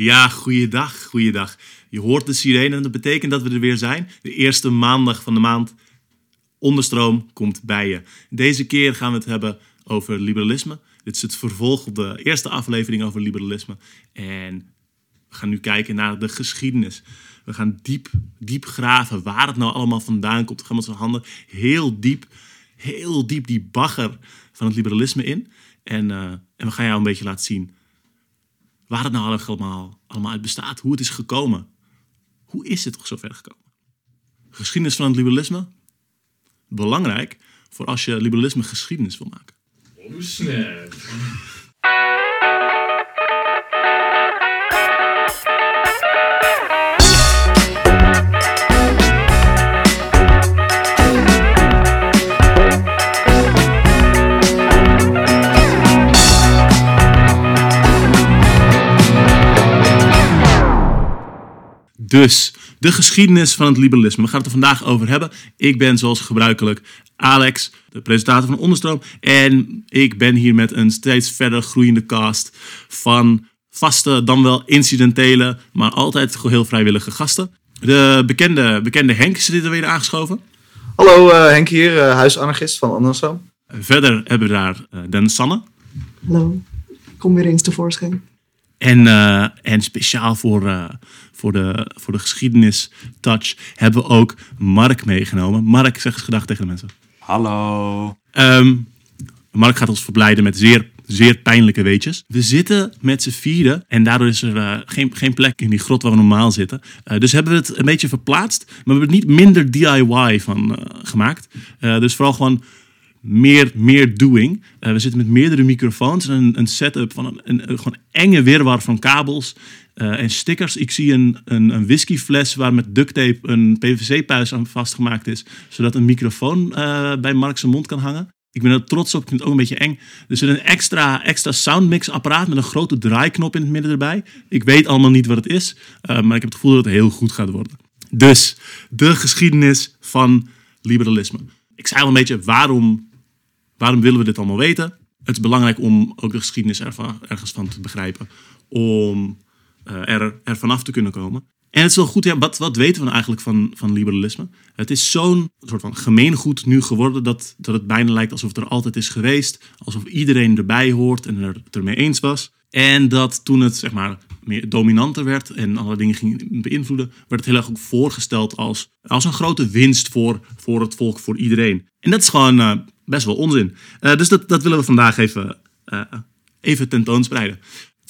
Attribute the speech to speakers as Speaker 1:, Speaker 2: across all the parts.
Speaker 1: Ja, goeiedag, goeiedag. Je hoort de sirene en dat betekent dat we er weer zijn. De eerste maandag van de maand. Onderstroom komt bij je. Deze keer gaan we het hebben over liberalisme. Dit is het vervolg op de eerste aflevering over liberalisme. En we gaan nu kijken naar de geschiedenis. We gaan diep, diep graven waar het nou allemaal vandaan komt. We gaan met z'n handen heel diep, heel diep die bagger van het liberalisme in. En, uh, en we gaan jou een beetje laten zien waar het nou allemaal, allemaal uit bestaat. Hoe het is gekomen. Hoe is het toch zover gekomen? Geschiedenis van het liberalisme. Belangrijk voor als je liberalisme geschiedenis wil maken.
Speaker 2: Oh
Speaker 1: Dus de geschiedenis van het liberalisme. We gaan het er vandaag over hebben. Ik ben zoals gebruikelijk Alex, de presentator van Onderstroom. En ik ben hier met een steeds verder groeiende cast van vaste, dan wel incidentele, maar altijd heel vrijwillige gasten. De bekende, bekende Henk zit er weer aangeschoven.
Speaker 3: Hallo, uh, Henk hier, uh, huisanarchist van Onderstroom.
Speaker 1: Verder hebben we daar uh, Dennis Sanne.
Speaker 4: Hallo, kom weer eens tevoorschijn.
Speaker 1: En, uh, en speciaal voor, uh, voor, de, voor de geschiedenis touch hebben we ook Mark meegenomen. Mark, zeg eens gedag tegen de mensen.
Speaker 5: Hallo.
Speaker 1: Um, Mark gaat ons verblijden met zeer, zeer pijnlijke weetjes. We zitten met z'n vieren en daardoor is er uh, geen, geen plek in die grot waar we normaal zitten. dus hebben we het een beetje verplaatst, maar we hebben er niet minder DIY van gemaakt. dus vooral gewoon meer, meer doing. Uh, we zitten met meerdere microfoons en een, een setup van een, een, een, gewoon enge wirwar van kabels uh, en stickers. Ik zie een, een, een whiskyfles waar met duct tape een PVC-puis aan vastgemaakt is, zodat een microfoon uh, bij Mark mond kan hangen. Ik ben er trots op, ik vind het ook een beetje eng. Er zit een extra, extra soundmix apparaat met een grote draaiknop in het midden erbij. Ik weet allemaal niet wat het is, maar ik heb het gevoel dat het heel goed gaat worden. Dus, de geschiedenis van liberalisme. Ik zei al een beetje, waarom Waarom willen we dit allemaal weten? Het is belangrijk om ook de geschiedenis ervan, ergens van te begrijpen. Om er, er vanaf te kunnen komen. En het is wel goed, ja, wat, wat weten we eigenlijk van, van liberalisme? Het is zo'n soort van gemeengoed nu geworden dat, dat het bijna lijkt alsof het er altijd is geweest. Alsof iedereen erbij hoort en er, het ermee eens was. En dat toen het zeg maar meer dominanter werd en alle dingen ging beïnvloeden, werd het heel erg ook voorgesteld als, als een grote winst voor, voor het volk, voor iedereen. En dat is gewoon uh, best wel onzin. Uh, dus dat, dat willen we vandaag even, even tentoonspreiden.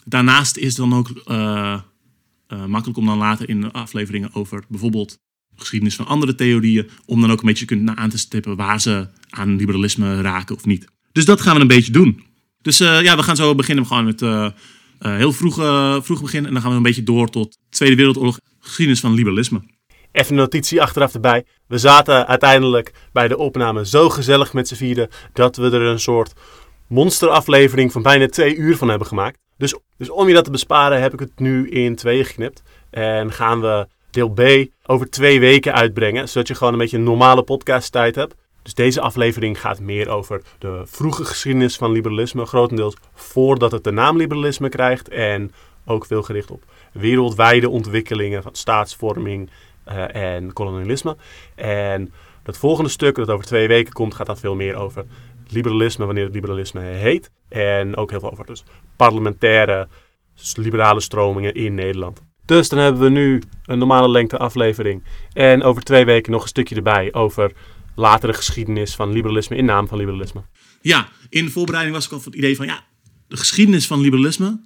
Speaker 1: Daarnaast is het dan ook makkelijk om dan later in de afleveringen over bijvoorbeeld geschiedenis van andere theorieën, om dan ook een beetje kunnen aan te stippen waar ze aan liberalisme raken of niet. Dus dat gaan we een beetje doen. Dus uh, ja, we gaan zo beginnen gewoon met heel vroeg, vroeg beginnen. En dan gaan we een beetje door tot Tweede Wereldoorlog, geschiedenis van liberalisme.
Speaker 2: Even een notitie achteraf erbij. We zaten uiteindelijk bij de opname zo gezellig met z'n vieren dat we er een soort monsteraflevering van bijna twee uur van hebben gemaakt. Dus, dus om je dat te besparen heb ik het nu in tweeën geknipt. En gaan we deel B over twee weken uitbrengen, zodat je gewoon een beetje een normale podcasttijd hebt. Dus deze aflevering gaat meer over de vroege geschiedenis van liberalisme, grotendeels voordat het de naam liberalisme krijgt en ook veel gericht op wereldwijde ontwikkelingen van staatsvorming uh, en kolonialisme. En dat volgende stuk, dat over twee weken komt, gaat dan veel meer over liberalisme, wanneer het liberalisme heet. En ook heel veel over dus parlementaire liberale stromingen in Nederland. Dus dan hebben we nu een normale lengte aflevering. En over twee weken nog een stukje erbij over latere geschiedenis van liberalisme in naam van liberalisme.
Speaker 1: Ja, in de voorbereiding was ik al van het idee van ja, de geschiedenis van liberalisme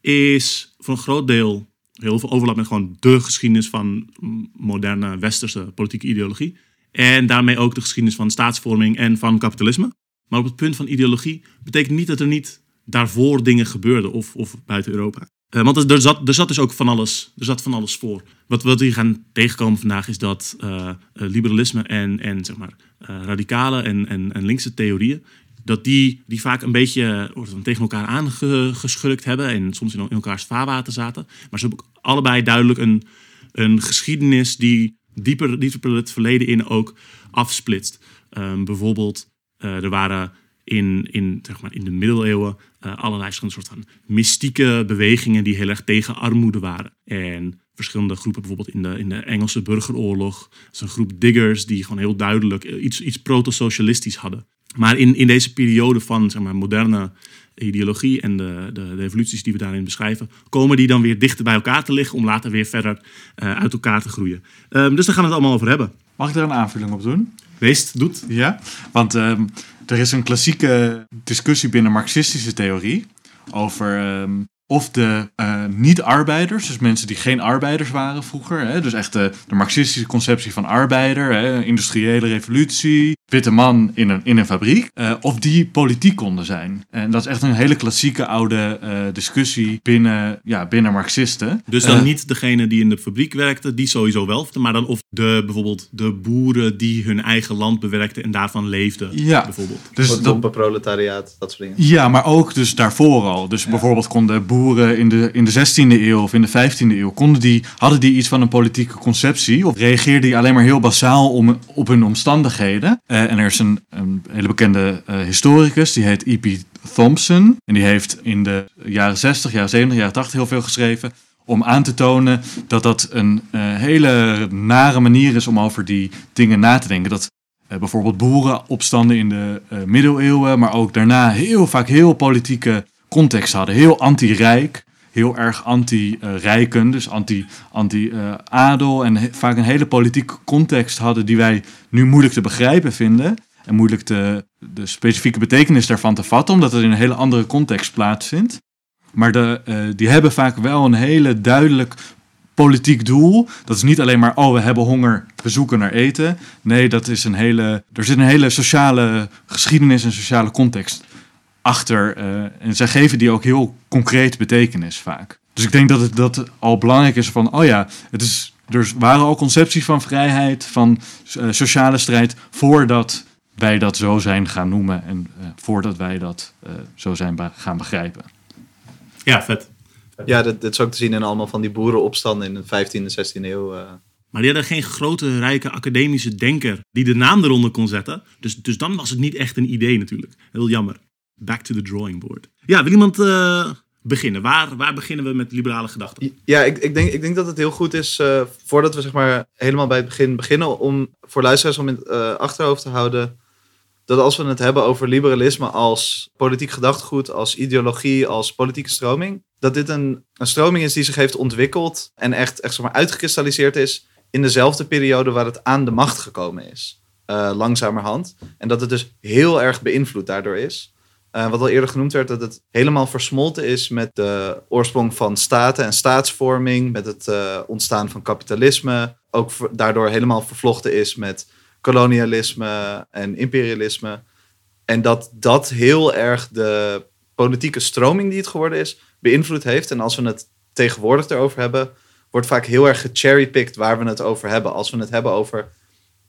Speaker 1: is voor een groot deel heel veel overlap met gewoon de geschiedenis van moderne westerse politieke ideologie. En daarmee ook de geschiedenis van staatsvorming en van kapitalisme. Maar op het punt van ideologie betekent niet dat er niet daarvoor dingen gebeurden of, of buiten Europa. Uh, want er zat, er zat dus ook van alles, er zat van alles voor. Wat, we hier gaan tegenkomen vandaag is dat uh, liberalisme en, en zeg maar, radicale en, en, en, linkse theorieën, dat die, die vaak een beetje tegen elkaar aangeschurkt hebben en soms in, elkaars vaarwater zaten. Maar ze hebben ook allebei duidelijk een, een geschiedenis die dieper, dieper het verleden in ook afsplitst. Um, bijvoorbeeld, er waren in, in, zeg maar, in de middeleeuwen uh, allerlei verschillende soort van mystieke bewegingen die heel erg tegen armoede waren. En verschillende groepen, bijvoorbeeld in de, in de Engelse burgeroorlog. Is een groep diggers die gewoon heel duidelijk iets, iets proto-socialistisch hadden. Maar in, in deze periode van zeg maar, moderne ideologie en de, de, de, evoluties die we daarin beschrijven, komen die dan weer dichter bij elkaar te liggen om later weer verder uit elkaar te groeien. Um, dus daar gaan we het allemaal over hebben.
Speaker 5: Mag ik daar een aanvulling op doen?
Speaker 1: Weest, doet.
Speaker 5: Ja, want um, er is een klassieke discussie binnen marxistische theorie over um, of de uh, niet-arbeiders, dus mensen die geen arbeiders waren vroeger, hè, dus echt de, de, marxistische conceptie van arbeider, hè, industriële revolutie, witte man in een, in een fabriek, uh, of die politiek konden zijn. En dat is echt een hele klassieke oude uh, discussie binnen, ja, binnen marxisten.
Speaker 1: Dus dan niet degene die in de fabriek werkte, die sowieso wel, maar dan of de, bijvoorbeeld de boeren die hun eigen land bewerkten en daarvan leefden,
Speaker 5: ja.
Speaker 1: bijvoorbeeld.
Speaker 3: Dus dat proletariaat, dat soort dingen.
Speaker 5: Ja, maar ook dus daarvoor al. Dus ja. bijvoorbeeld konden boeren in de, in de 16e eeuw of in de 15e eeuw, konden die, hadden die iets van een politieke conceptie? Of reageerden die alleen maar heel basaal om, op hun omstandigheden? Uh, en er is een, hele bekende uh, historicus, die heet E.P. Thompson. En die heeft in de jaren 60, jaren 70, jaren 80 heel veel geschreven om aan te tonen dat dat een uh, hele nare manier is om over die dingen na te denken. Dat bijvoorbeeld boerenopstanden in de middeleeuwen, maar ook daarna heel vaak heel politieke context hadden. Heel anti-rijk, heel erg anti-rijken, dus anti-adel. en vaak een hele politieke context hadden die wij nu moeilijk te begrijpen vinden. En moeilijk te, de specifieke betekenis daarvan te vatten, omdat het in een hele andere context plaatsvindt. Maar de, uh, die hebben vaak wel een hele duidelijk politiek doel. Dat is niet alleen maar, oh, we hebben honger, we zoeken naar eten. Nee, dat is een hele, er zit een hele sociale geschiedenis en sociale context achter. Uh, en zij geven die ook heel concreet betekenis vaak. Dus ik denk dat het dat al belangrijk is van, oh ja, het is, er waren al concepties van vrijheid, van uh, sociale strijd, voordat wij dat zo zijn gaan noemen en uh, voordat wij dat zo zijn gaan begrijpen.
Speaker 1: Ja, vet.
Speaker 3: Ja, dat, dat is ook te zien in allemaal van die boerenopstanden in de 15e, 16e eeuw. Uh.
Speaker 1: Maar die hadden geen grote, rijke academische denker die de naam eronder kon zetten. Dus, dus dan was het niet echt een idee natuurlijk. Heel jammer. Back to the drawing board. Ja, wil iemand uh, beginnen? Waar, waar beginnen we met liberale gedachten?
Speaker 3: Ja, ik, ik, denk, ik denk dat het heel goed is, uh, voordat we zeg maar helemaal bij het begin beginnen, om voor luisteraars om in het uh, achterhoofd te houden dat als we het hebben over liberalisme als politiek gedachtegoed, als ideologie, als politieke stroming, dat dit een, een stroming is die zich heeft ontwikkeld en echt, echt zeg maar, uitgekristalliseerd is in dezelfde periode waar het aan de macht gekomen is. Langzamerhand. En dat het dus heel erg beïnvloed daardoor is. Uh, wat al eerder genoemd werd, dat het helemaal versmolten is met de oorsprong van staten en staatsvorming, met het uh, ontstaan van kapitalisme. Ook daardoor helemaal vervlochten is met kolonialisme en imperialisme. En dat dat heel erg de politieke stroming die het geworden is, beïnvloed heeft. En als we het tegenwoordig erover hebben, wordt vaak heel erg gecherrypicked waar we het over hebben. Als we het hebben over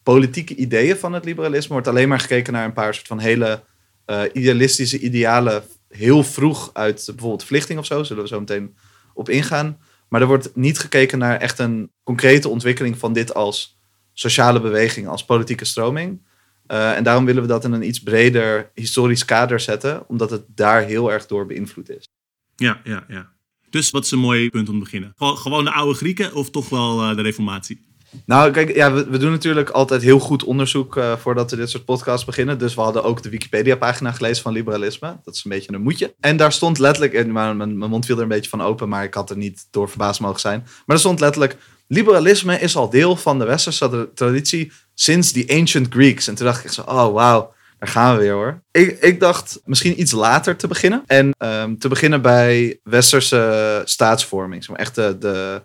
Speaker 3: politieke ideeën van het liberalisme, wordt alleen maar gekeken naar een paar soort van hele uh, idealistische idealen. Heel vroeg uit bijvoorbeeld verlichting of zo, zullen we zo meteen op ingaan. Maar er wordt niet gekeken naar echt een concrete ontwikkeling van dit als sociale beweging, als politieke stroming. Uh, en daarom willen we dat in een iets breder historisch kader zetten, omdat het daar heel erg door beïnvloed is.
Speaker 1: Ja, ja, ja. Dus wat is een mooi punt om te beginnen? Gewoon de oude Grieken of toch wel uh, de Reformatie?
Speaker 3: Nou, kijk, ja, we, doen natuurlijk altijd heel goed onderzoek uh, voordat we dit soort podcasts beginnen. Dus we hadden ook de Wikipedia-pagina gelezen van liberalisme. Dat is een beetje een moedje. En daar stond letterlijk, en mijn, mijn mond viel er een beetje van open, maar ik had er niet door verbaasd mogen zijn. Maar er stond letterlijk liberalisme is al deel van de westerse traditie sinds die ancient Greeks. En toen dacht ik zo, oh wauw, daar gaan we weer hoor. Ik, ik dacht misschien iets later te beginnen. En um, te beginnen bij westerse staatsvorming. Zeg maar echt de,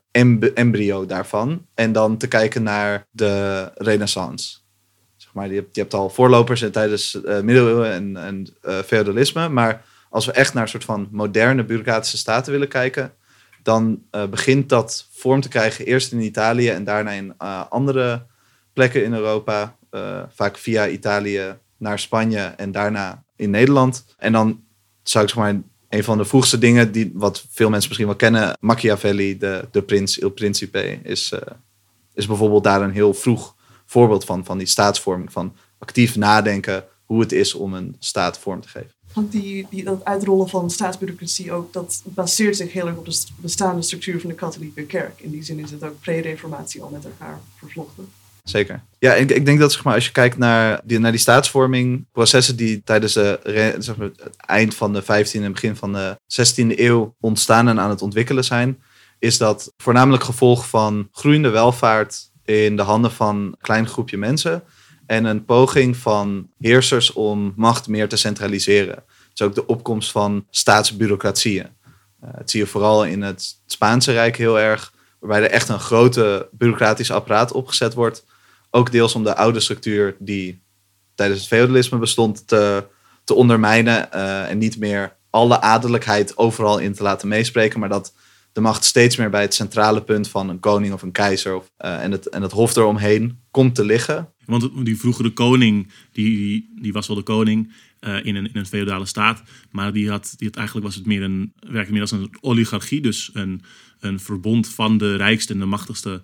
Speaker 3: embryo daarvan. En dan te kijken naar de renaissance. Zeg maar, je, hebt, hebt al voorlopers tijdens uh, middeleeuwen en, en uh, feudalisme. Maar als we echt naar een soort van moderne bureaucratische staten willen kijken dan uh, begint dat vorm te krijgen eerst in Italië en daarna in andere plekken in Europa. Vaak via Italië naar Spanje en daarna in Nederland. En dan zou ik zeg maar een van de vroegste dingen die wat veel mensen misschien wel kennen, Machiavelli, de, de prins, Il Principe, is, is bijvoorbeeld daar een heel vroeg voorbeeld van, van die staatsvorming, van actief nadenken. hoe het is om een staat vorm te geven.
Speaker 4: Want die, die, dat uitrollen van staatsbureaucratie ook, dat baseert zich heel erg op de st- bestaande structuur van de katholieke kerk. In die zin is het ook pre-reformatie al met elkaar vervlochten.
Speaker 3: Zeker. Ja, ik, ik denk dat zeg maar, als je kijkt naar die, naar die staatsvorming, processen die tijdens zeg maar, het eind van de 15e en begin van de 16e eeuw ontstaan en aan het ontwikkelen zijn, is dat voornamelijk gevolg van groeiende welvaart in de handen van een klein groepje mensen en een poging van heersers om macht meer te centraliseren. Dus ook de opkomst van staatsbureaucratieën. Eh, het zie je vooral in het Spaanse Rijk heel erg, waarbij er echt een grote bureaucratisch apparaat opgezet wordt. Ook deels om de oude structuur die tijdens het feudalisme bestond te, te ondermijnen eh, en niet meer alle adellijkheid overal in te laten meespreken, maar dat de macht steeds meer bij het centrale punt van een koning of een keizer of, eh, en, het, en het hof eromheen komt te liggen.
Speaker 1: Want die vroegere koning, die, die, was wel de koning eh, in, een, in een feodale staat. Maar die had, die had eigenlijk was het meer een, werkte meer als een oligarchie. Dus een, een verbond van de rijkste en de machtigste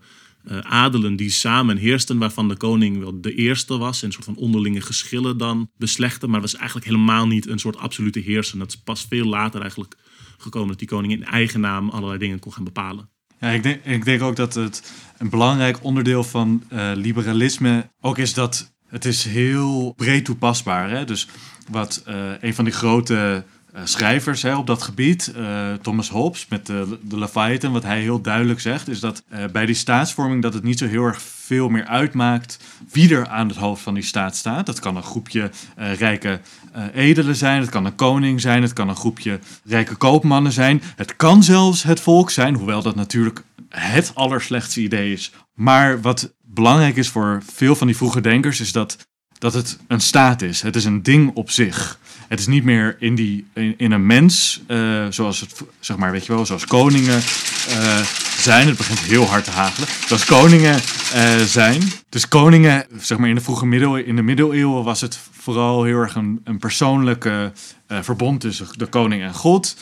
Speaker 1: adelen die samen heersten. Waarvan de koning wel de eerste was. En een soort van onderlinge geschillen dan beslechten. Maar was eigenlijk helemaal niet een soort absolute heerser. Dat is pas veel later eigenlijk gekomen dat die koning in eigen naam allerlei dingen kon gaan bepalen.
Speaker 5: Ja, ik denk, ik denk ook dat het een belangrijk onderdeel van eh, liberalisme ook is dat het is heel breed toepasbaar. Hè? Dus wat eh, een van die grote eh, schrijvers hè, op dat gebied, eh, Thomas Hobbes met de, de Leviathan, wat hij heel duidelijk zegt, is dat eh, bij die staatsvorming dat het niet zo heel erg veel meer uitmaakt wie er aan het hoofd van die staat staat. Dat kan een groepje eh, rijke eh, edelen zijn, het kan een koning zijn, het kan een groepje rijke koopmannen zijn. Het kan zelfs het volk zijn, hoewel dat natuurlijk het allerslechtste idee is. Maar wat belangrijk is voor veel van die vroege denkers is dat, dat het een staat is. Het is een ding op zich. Het is niet meer in, die, in, een mens, eh, zoals het, zeg maar, weet je wel, zoals koningen eh, zijn. Het begint heel hard te hagelen. Zoals koningen eh, zijn. Dus koningen, zeg maar in de vroege middel, in de middeleeuwen was het vooral heel erg een, een persoonlijke verbond tussen de koning en God.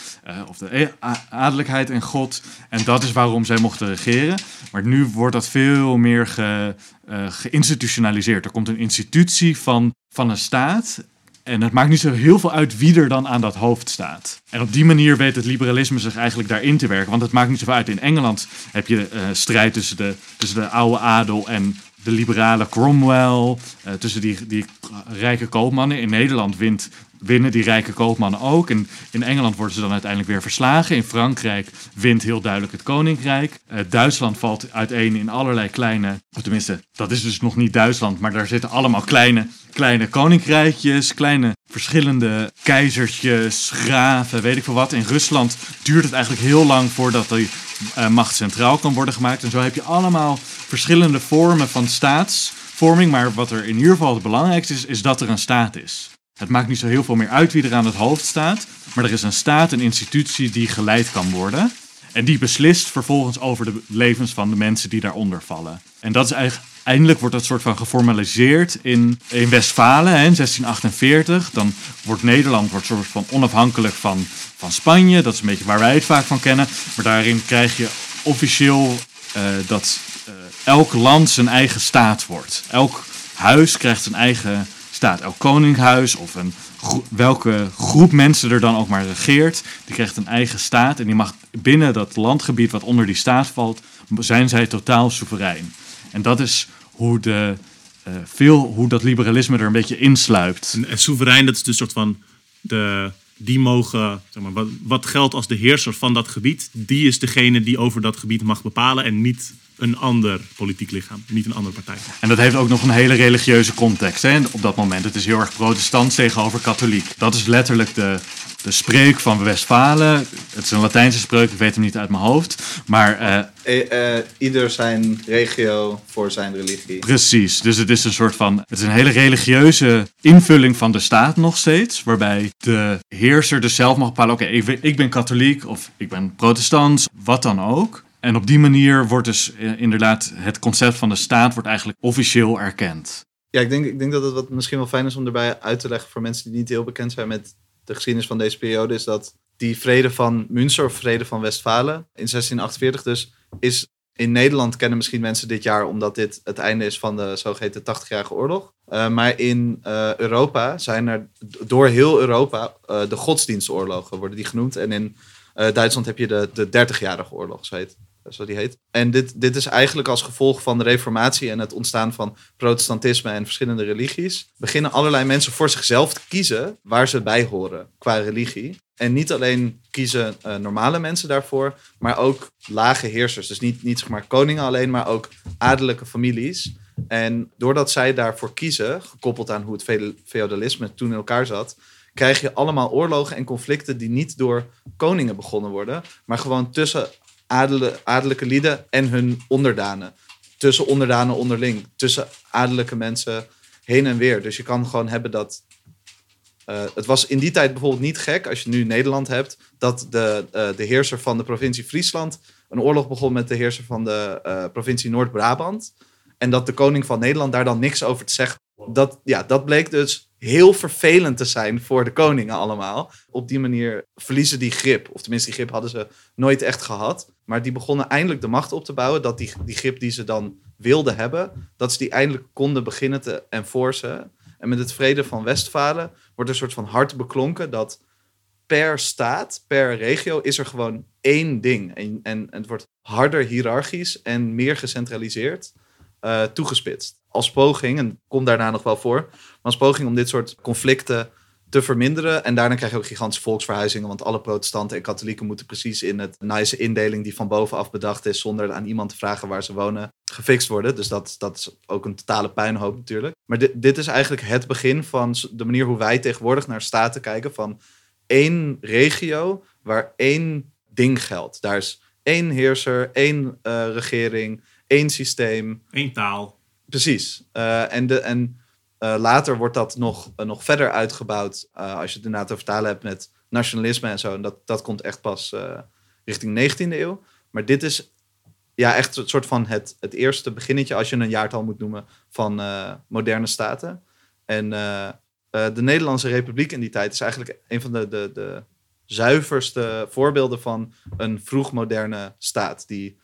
Speaker 5: of de e- adellijkheid en God. En dat is waarom zij mochten regeren. Maar nu wordt dat veel meer ge, geïnstitutionaliseerd. Er komt een institutie van, van een staat. En het maakt niet zo heel veel uit wie er dan aan dat hoofd staat. En op die manier weet het liberalisme zich eigenlijk daarin te werken. Want het maakt niet zoveel uit. In Engeland heb je eh, strijd tussen de, tussen de oude adel en de liberale Cromwell. eh, tussen die, die rijke koopmannen. In Nederland wint, winnen die rijke koopmannen ook. En in Engeland worden ze dan uiteindelijk weer verslagen. In Frankrijk wint heel duidelijk het koninkrijk. Eh, Duitsland valt uiteen in allerlei kleine... Of tenminste, dat is dus nog niet Duitsland. Maar daar zitten allemaal kleine, kleine koninkrijkjes. Kleine verschillende keizertjes, graven, weet ik veel wat. In Rusland duurt het eigenlijk heel lang voordat die eh, macht centraal kan worden gemaakt. En zo heb je allemaal verschillende vormen van staatsvorming. Maar wat er in ieder geval het belangrijkste is, is dat er een staat is. Het maakt niet zo heel veel meer uit wie er aan het hoofd staat. Maar er is een staat, een institutie die geleid kan worden. En die beslist vervolgens over de levens van de mensen die daaronder vallen. En dat is eigenlijk. Eindelijk wordt dat soort van geformaliseerd in, in Westfalen in 1648. Dan wordt Nederland wordt soort van onafhankelijk van, van Spanje. Dat is een beetje waar wij het vaak van kennen. Maar daarin krijg je officieel eh, dat eh, elk land zijn eigen staat wordt. Elk huis krijgt zijn eigen staat. Elk koninghuis of een, welke groep mensen er dan ook maar regeert, die krijgt een eigen staat. En die mag binnen dat landgebied wat onder die staat valt, zijn zij totaal soeverein. En dat is hoe, de, eh, veel, hoe dat liberalisme er een beetje insluipt.
Speaker 1: En, en soeverein, dat is dus een soort van de, die mogen, zeg maar, wat, wat geldt als de heerser van dat gebied, die is degene die over dat gebied mag bepalen en niet een ander politiek lichaam, niet een andere partij.
Speaker 5: En dat heeft ook nog een hele religieuze context hè, op dat moment. Het is heel erg protestant tegenover katholiek. Dat is letterlijk de, de spreuk van Westfalen. Het is een Latijnse spreuk, ik weet hem niet uit mijn hoofd. Maar eh,
Speaker 3: Eh, eh, ieder zijn regio voor zijn religie.
Speaker 5: Precies, dus het is een soort van. Het is een hele religieuze invulling van de staat nog steeds. Waarbij de heerser dus zelf mag bepalen: oké, ik ben katholiek of ik ben protestant, wat dan ook. En op die manier wordt dus eh, inderdaad het concept van de staat wordt eigenlijk officieel erkend.
Speaker 3: Ja, ik denk, ik denk dat het wat misschien wel fijn is om erbij uit te leggen voor mensen die niet heel bekend zijn met de geschiedenis van deze periode, is dat die vrede van Münster of vrede van Westfalen in 1648 dus is In Nederland kennen misschien mensen dit jaar omdat dit het einde is van de zogeheten 80-jarige oorlog. Uh, maar in uh, Europa zijn er door heel Europa de godsdienstoorlogen worden die genoemd. En in Duitsland heb je de, de 30-jarige oorlog, zo, heet, zo die heet. En dit, dit is eigenlijk als gevolg van de reformatie en het ontstaan van protestantisme en verschillende religies. Beginnen allerlei mensen voor zichzelf te kiezen waar ze bij horen qua religie. En niet alleen kiezen uh, normale mensen daarvoor, maar ook lage heersers. Dus niet, niet zeg maar koningen alleen, maar ook adellijke families. En doordat zij daarvoor kiezen, gekoppeld aan hoe het feudalisme toen in elkaar zat, krijg je allemaal oorlogen en conflicten die niet door koningen begonnen worden, maar gewoon tussen adele, adellijke lieden en hun onderdanen. Tussen onderdanen onderling, tussen adellijke mensen heen en weer. Dus je kan gewoon hebben dat uh, het was in die tijd bijvoorbeeld niet gek, als je nu Nederland hebt, dat de, uh, de heerser van de provincie Friesland een oorlog begon met de heerser van de uh, provincie Noord-Brabant. En dat de koning van Nederland daar dan niks over te zeggen. Dat, ja, dat bleek dus heel vervelend te zijn voor de koningen allemaal. Op die manier verliezen die grip. Of tenminste, die grip hadden ze nooit echt gehad. Maar die begonnen eindelijk de macht op te bouwen. Dat die, die grip die ze dan wilden hebben, dat ze die eindelijk konden beginnen te enforcen. En met het vrede van Westfalen wordt een soort van hart beklonken dat per staat, per regio, is er gewoon één ding. En, en, het wordt harder hiërarchisch en meer gecentraliseerd uh, toegespitst. Als poging, en komt daarna nog wel voor, maar als poging om dit soort conflicten te verminderen. En daarna krijg je ook gigantische volksverhuizingen, want alle protestanten en katholieken moeten precies in het nice indeling die van bovenaf bedacht is, zonder aan iemand te vragen waar ze wonen, gefixt worden. Dus dat, dat is ook een totale puinhoop natuurlijk. Maar dit, dit is eigenlijk het begin van de manier hoe wij tegenwoordig naar staten kijken, van één regio waar één ding geldt. Daar is één heerser, één uh, regering, één systeem.
Speaker 1: Eén taal.
Speaker 3: Precies. Uh, en en uh, later wordt dat nog, uh, nog verder uitgebouwd. Als je het inderdaad te vertalen hebt met nationalisme en zo. En dat, dat komt echt pas richting 19e eeuw. Maar dit is ja, echt een soort van het, het eerste beginnetje, als je een jaartal moet noemen, van moderne staten. En de Nederlandse Republiek in die tijd is eigenlijk een van de, de, de zuiverste voorbeelden van een vroegmoderne staat. Die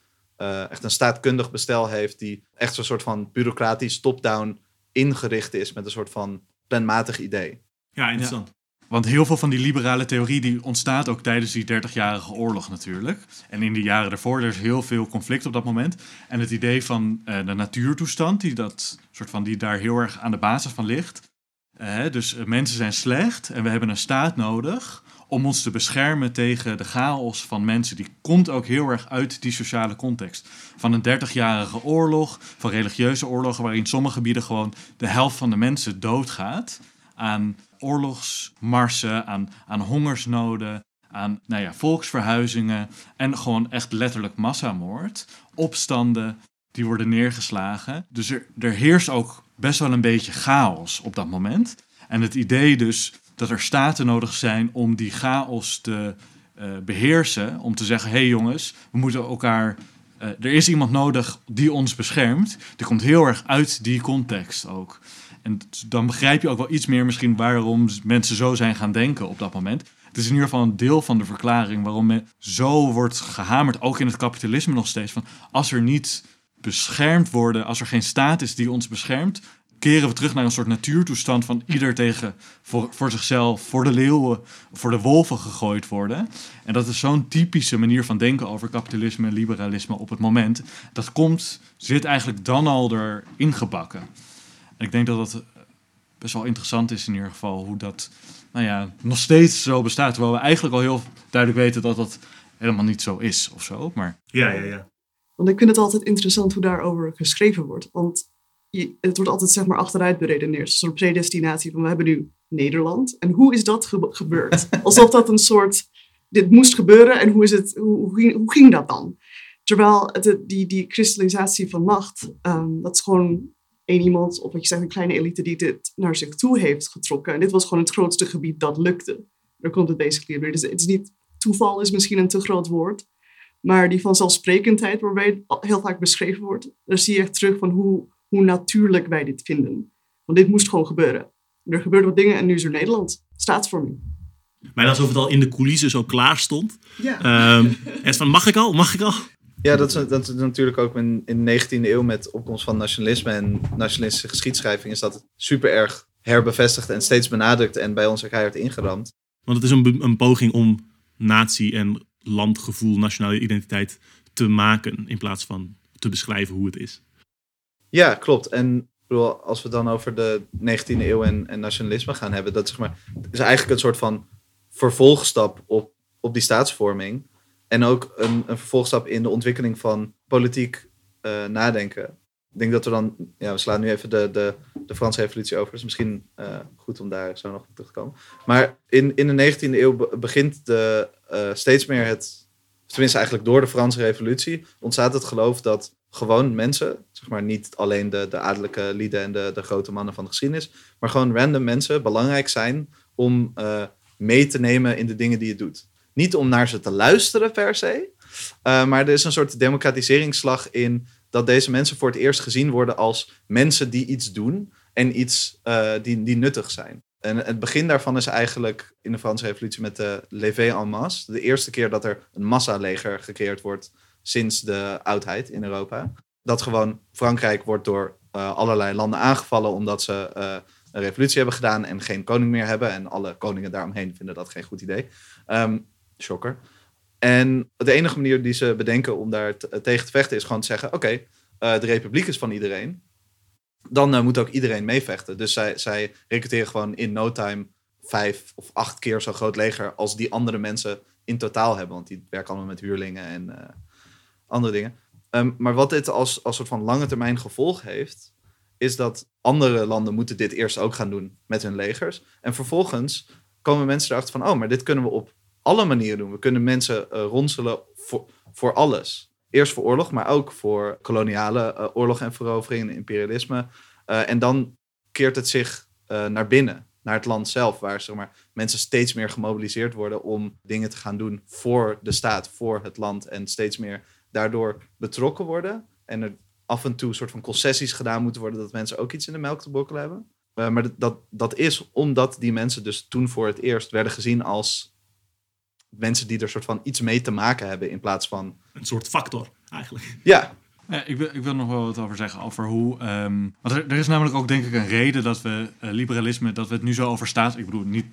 Speaker 3: echt een staatkundig bestel heeft, die echt zo'n soort van bureaucratisch top-down ingericht is met een soort van planmatig idee.
Speaker 1: Ja, interessant.
Speaker 5: Want heel veel van die liberale theorie die ontstaat ook tijdens die 30-jarige oorlog natuurlijk. En in de jaren daarvoor, er is heel veel conflict op dat moment. En het idee van uh, de natuurtoestand, die, dat, soort van, die daar heel erg aan de basis van ligt. Uh, dus mensen zijn slecht en we hebben een staat nodig om ons te beschermen tegen de chaos van mensen. Die komt ook heel erg uit die sociale context. Van een 30-jarige oorlog, van religieuze oorlogen, waarin sommige gebieden gewoon de helft van de mensen doodgaat. Aan oorlogsmarsen, aan, aan hongersnoden, aan nou ja, volksverhuizingen en gewoon echt letterlijk massamoord. Opstanden die worden neergeslagen. Dus er, er heerst ook best wel een beetje chaos op dat moment. En het idee dus dat er staten nodig zijn om die chaos te uh, beheersen. Om te zeggen, hé hey jongens, we moeten elkaar... Uh, er is iemand nodig die ons beschermt. Die komt heel erg uit die context ook. En dan begrijp je ook wel iets meer misschien waarom mensen zo zijn gaan denken op dat moment. Het is in ieder geval een deel van de verklaring waarom men zo wordt gehamerd, ook in het kapitalisme nog steeds, van als er niet beschermd worden, als er geen staat is die ons beschermt, keren we terug naar een soort natuurtoestand van ieder tegen voor, voor zichzelf, voor de leeuwen, voor de wolven gegooid worden. En dat is zo'n typische manier van denken over kapitalisme en liberalisme op het moment. Dat komt, zit eigenlijk dan al erin gebakken. En ik denk dat dat best wel interessant is in ieder geval, hoe dat nou ja, nog steeds zo bestaat. Terwijl we eigenlijk al heel duidelijk weten dat dat helemaal niet zo is of zo. Maar...
Speaker 1: Ja, ja, ja.
Speaker 4: Want ik vind het altijd interessant hoe daarover geschreven wordt. Want je, het wordt altijd zeg maar achteruit beredeneerd. Een soort predestinatie van we hebben nu Nederland. En hoe is dat gebeurd? Alsof dat een soort, dit moest gebeuren en hoe, is het, hoe, hoe, ging, hoe ging dat dan? Terwijl het, die, die kristallisatie van macht, um, dat is gewoon één iemand, of wat je zegt, een kleine elite die dit naar zich toe heeft getrokken. En dit was gewoon het grootste gebied dat lukte. Daar komt het basically weer. Dus het is niet, toeval is misschien een te groot woord. Maar die vanzelfsprekendheid waarbij het heel vaak beschreven wordt, daar zie je echt terug van hoe, hoe natuurlijk wij dit vinden. Want dit moest gewoon gebeuren. Er gebeurden wat dingen en nu is er Nederland. Staatsvorming.
Speaker 1: Maar alsof het al in de coulissen zo klaar stond.
Speaker 4: Ja.
Speaker 1: Um, en van, mag ik al? Mag ik al?
Speaker 3: Ja, dat is, dat is natuurlijk ook in, in de 19e eeuw met opkomst van nationalisme en nationalistische geschiedschrijving is dat super erg herbevestigd en steeds benadrukt en bij ons er keihard ingeramd.
Speaker 1: Want het is een, een poging om natie en landgevoel, nationale identiteit te maken in plaats van te beschrijven hoe het is.
Speaker 3: Ja, klopt. En bedoel, als we dan over de 19e eeuw en, en nationalisme gaan hebben, dat zeg maar, is eigenlijk een soort van vervolgstap op, op die staatsvorming. En ook een, een vervolgstap in de ontwikkeling van politiek eh, nadenken. Ik denk dat we dan, ja, we slaan nu even de, de, de Franse Revolutie over. Dus misschien eh, goed om daar zo nog op terug te komen. Maar in, in de 19e eeuw be- begint de, eh, steeds meer het, tenminste eigenlijk door de Franse Revolutie, ontstaat het geloof dat gewoon mensen, zeg maar niet alleen de, de adellijke lieden en de, de grote mannen van de geschiedenis, maar gewoon random mensen belangrijk zijn om eh, mee te nemen in de dingen die je doet. Niet om naar ze te luisteren per se, eh, maar er is een soort democratiseringsslag in dat deze mensen voor het eerst gezien worden als mensen die iets doen en iets eh, die, die nuttig zijn. En het begin daarvan is eigenlijk in de Franse Revolutie met de levée en masse. De eerste keer dat er een massaleger gecreëerd wordt sinds de oudheid in Europa. Dat gewoon Frankrijk wordt door eh, allerlei landen aangevallen omdat ze eh, een revolutie hebben gedaan en geen koning meer hebben. En alle koningen daaromheen vinden dat geen goed idee. Ehm shocker. En de enige manier die ze bedenken om daar te- tegen te vechten is gewoon te zeggen: oké, eh, de republiek is van iedereen. Dan moet ook iedereen meevechten. Dus zij, zij recruteren gewoon in no time vijf of acht keer zo groot leger als die andere mensen in totaal hebben. Want die werken allemaal met huurlingen en andere dingen. Ehm, maar wat dit als, als soort van lange termijn gevolg heeft, is dat andere landen moeten dit eerst ook gaan doen met hun legers. En vervolgens komen mensen erachter van, oh, maar dit kunnen we op alle manieren doen. We kunnen mensen eh, ronselen voor, voor alles. Eerst voor oorlog, maar ook voor koloniale eh, oorlog en verovering imperialisme. Eh, en dan keert het zich naar binnen, naar het land zelf, waar zeg maar, mensen steeds meer gemobiliseerd worden om dingen te gaan doen voor de staat, voor het land. En steeds meer daardoor betrokken worden. En er af en toe een soort van concessies gedaan moeten worden dat mensen ook iets in de melk te bokkelen hebben. Eh, maar dat, dat, dat is omdat die mensen dus toen voor het eerst werden gezien als mensen die er soort van iets mee te maken hebben in plaats van,
Speaker 1: Een soort factor, eigenlijk.
Speaker 3: ja,
Speaker 5: Ja, ik, wil, ik wil nog wel wat over zeggen over hoe. ehm, want er, er is namelijk ook denk ik een reden dat we eh, liberalisme, dat we het nu zo over staats. Ik bedoel, niet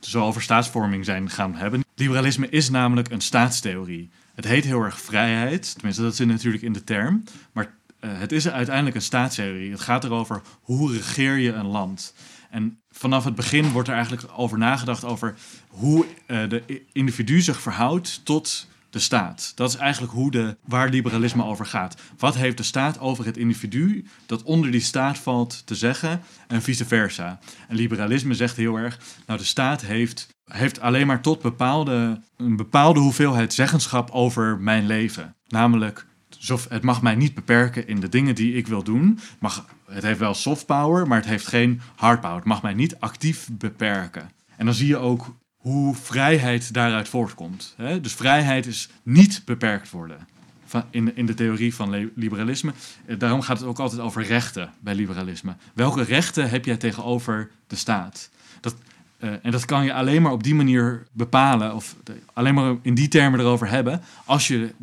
Speaker 5: zo over staatsvorming zijn gaan hebben. Liberalisme is namelijk een staatstheorie. Het heet heel erg vrijheid, tenminste dat zit natuurlijk in de term. Maar eh, het is uiteindelijk een staatstheorie. Het gaat erover hoe regeer je een land. En vanaf het begin wordt er eigenlijk over nagedacht over hoe eh, de individu zich verhoudt tot de staat. Dat is eigenlijk hoe de, waar liberalisme over gaat. Wat heeft de staat over het individu dat onder die staat valt te zeggen en vice versa. En liberalisme zegt heel erg, nou de staat heeft, heeft alleen maar tot bepaalde, een bepaalde hoeveelheid zeggenschap over mijn leven. Namelijk, het mag mij niet beperken in de dingen die ik wil doen. Het Mag, het heeft wel soft power, maar het heeft geen hard power. Het mag mij niet actief beperken. En dan zie je ook hoe vrijheid daaruit voortkomt. Hè? Dus vrijheid is niet beperkt worden. In, in de theorie van liberalisme. Eh, Daarom gaat het ook altijd over rechten bij liberalisme. Welke rechten heb jij tegenover de staat? Dat, eh, en dat kan je alleen maar op die manier bepalen, of alleen maar in die termen erover hebben, als je,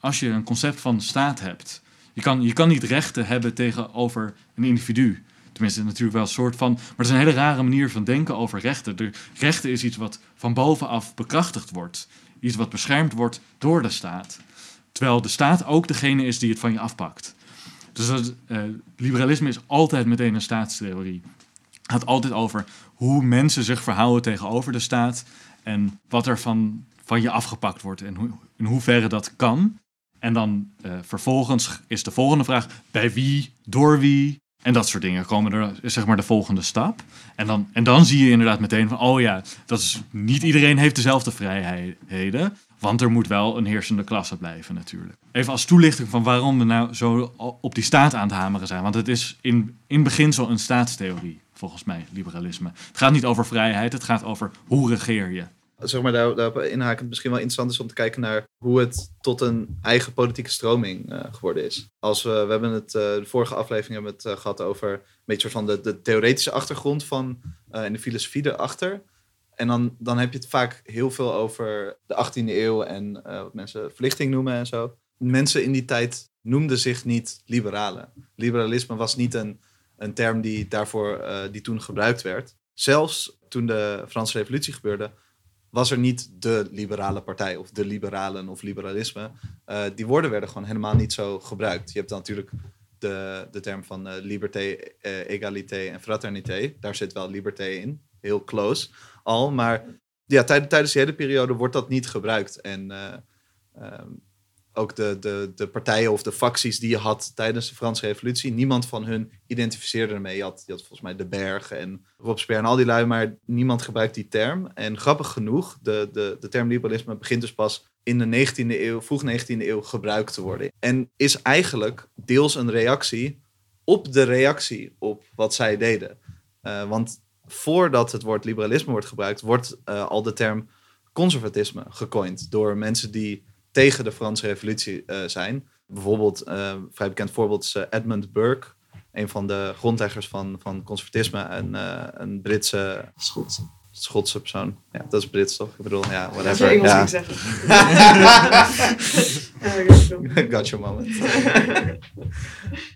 Speaker 5: als je een concept van staat hebt. Je kan, je kan niet rechten hebben tegenover een individu. Tenminste, natuurlijk wel een soort van. Maar het is een hele rare manier van denken over rechten. De rechten is iets wat van bovenaf bekrachtigd wordt. Iets wat beschermd wordt door de staat. Terwijl de staat ook degene is die het van je afpakt. Dus eh, liberalisme is altijd meteen een staatstheorie. Het gaat altijd over hoe mensen zich verhouden tegenover de staat. En wat er van, van je afgepakt wordt en hoe, in hoeverre dat kan. En dan eh, vervolgens is de volgende vraag: bij wie, door wie? En dat soort dingen komen er, zeg maar de volgende stap. En dan, en dan zie je inderdaad meteen van: oh ja, dat is, niet iedereen heeft dezelfde vrijheden. Want er moet wel een heersende klasse blijven, natuurlijk. Even als toelichting van waarom we nou zo op die staat aan het hameren zijn. Want het is in, in beginsel een staatstheorie, volgens mij, liberalisme. Het gaat niet over vrijheid, het gaat over hoe regeer je.
Speaker 3: Zeg maar, daar, daarop inhakend misschien wel interessant is om te kijken naar hoe het tot een eigen politieke stroming eh, geworden is. Als we, we hebben het, eh, de vorige aflevering hebben het eh, gehad over een beetje van de, de theoretische achtergrond van en de filosofie erachter. En dan, dan heb je het vaak heel veel over de 18e eeuw en wat mensen verlichting noemen en zo. mensen in die tijd noemden zich niet liberalen. Liberalisme was niet een, een term die daarvoor die toen gebruikt werd. Zelfs toen de Franse Revolutie gebeurde, was er niet de liberale partij of de liberalen of liberalisme. Eh, die woorden werden gewoon helemaal niet zo gebruikt. Je hebt dan natuurlijk de, de term van eh, liberté, eh, égalité en fraternité. Daar zit wel liberté in, heel close al. Maar ja, tijd- tijdens die hele periode wordt dat niet gebruikt. En eh, ehm, ook de, de, de partijen of de facties die je had tijdens de Franse Revolutie, niemand van hun identificeerde ermee. Je had, je had volgens mij De Berg en Robespierre en al die lui, maar niemand gebruikt die term. En grappig genoeg, de, de, de term liberalisme begint dus pas in de 19e eeuw, vroeg 19e eeuw gebruikt te worden. En is eigenlijk deels een reactie op de reactie op wat zij deden. Eh, want voordat het woord liberalisme wordt gebruikt, wordt eh, al de term conservatisme gecoind door mensen die tegen de Franse Revolutie eh, zijn. Bijvoorbeeld, eh, een vrij bekend voorbeeld is eh, Edmund Burke, een van de grondleggers van, van conservatisme, eh, een Britse,
Speaker 4: Schotse.
Speaker 3: Schotse persoon. Ja, dat is Brits toch? Ik bedoel, ja, whatever.
Speaker 4: Engels
Speaker 3: Ja.
Speaker 4: zeggen. Ja, ik weet het wel.
Speaker 3: Got your moment.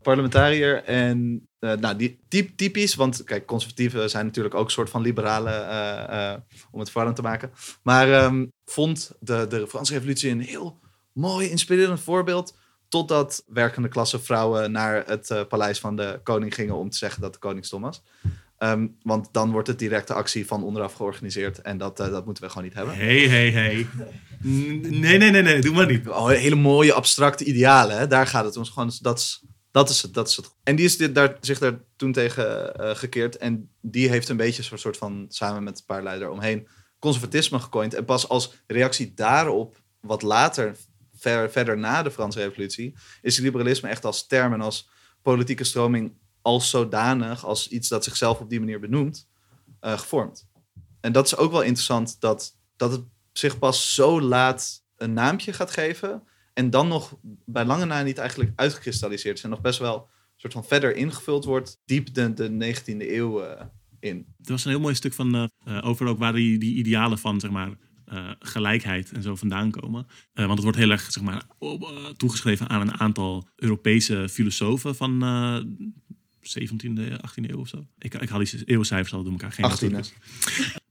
Speaker 3: Parlementariër en eh, nou, die, typ, typisch, want kijk, conservatieven zijn natuurlijk ook een soort van liberalen, eh, eh, om het verwarrend te maken. Maar ehm, vond de, de Franse revolutie een heel mooi, inspirerend voorbeeld. Totdat werkende klasse vrouwen naar het paleis van de koning gingen om te zeggen dat de koning stom was. Ehm, want dan wordt het directe actie van onderaf georganiseerd. En dat, eh, dat moeten we gewoon niet hebben.
Speaker 1: Hey, hey, hey. N- Nee, nee, nee, nee, doe maar niet.
Speaker 3: Oh, hele mooie abstracte idealen. Hè? Daar gaat het om. Gewoon, dat, is, dat, is het, dat is het. En die is dit, daar, zich daar toen tegen eh, gekeerd. En die heeft een beetje een soort van, samen met een paar leider omheen, conservatisme gecoind. En pas als reactie daarop, wat later, ver, verder na de Franse Revolutie, is liberalisme echt als term en als politieke stroming als zodanig, als iets dat zichzelf op die manier benoemt, eh, gevormd. En dat is ook wel interessant dat, dat het zich pas zo laat een naampje gaat geven. En dan nog bij lange na niet eigenlijk uitgekristalliseerd is. En nog best wel soort van verder ingevuld wordt. Diep de, de 19e eeuw eh, in.
Speaker 1: Er was een heel mooi stuk van eh, over ook waar die, die idealen van zeg maar, gelijkheid en zo vandaan komen. Want het wordt heel erg zeg maar, toegeschreven aan een aantal Europese filosofen van 17e, 18e eeuw of zo. Ik, ik haal die eeuwcijfers al door elkaar. Geen
Speaker 3: 18e.
Speaker 1: historicus.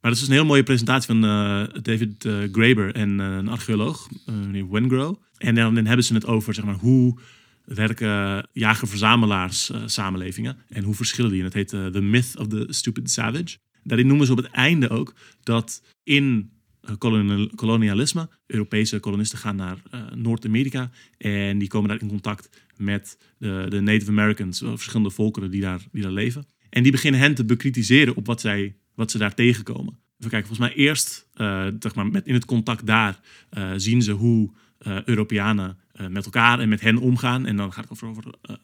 Speaker 1: Maar dat is dus een heel mooie presentatie van eh, David eh, Graeber en eh, een archeoloog, meneer Wengrow. En dan, dan hebben ze het over zeg maar, hoe werken jager-verzamelaars samenlevingen en hoe verschillen die. En het heet The Myth of the Stupid Savage. Daarin noemen ze op het einde ook dat in kolonialisme Europese kolonisten gaan naar eh, Noord-Amerika en die komen daar in contact met de, de Native Americans, eh, verschillende volkeren die daar, die daar leven. En die beginnen hen te bekritiseren op wat, zij, wat ze daar tegenkomen. Even kijken, volgens mij eerst eh, zeg maar, met, in het contact daar eh, zien ze hoe eh, Europeanen eh, met elkaar en met hen omgaan. En dan gaat het over, over eh,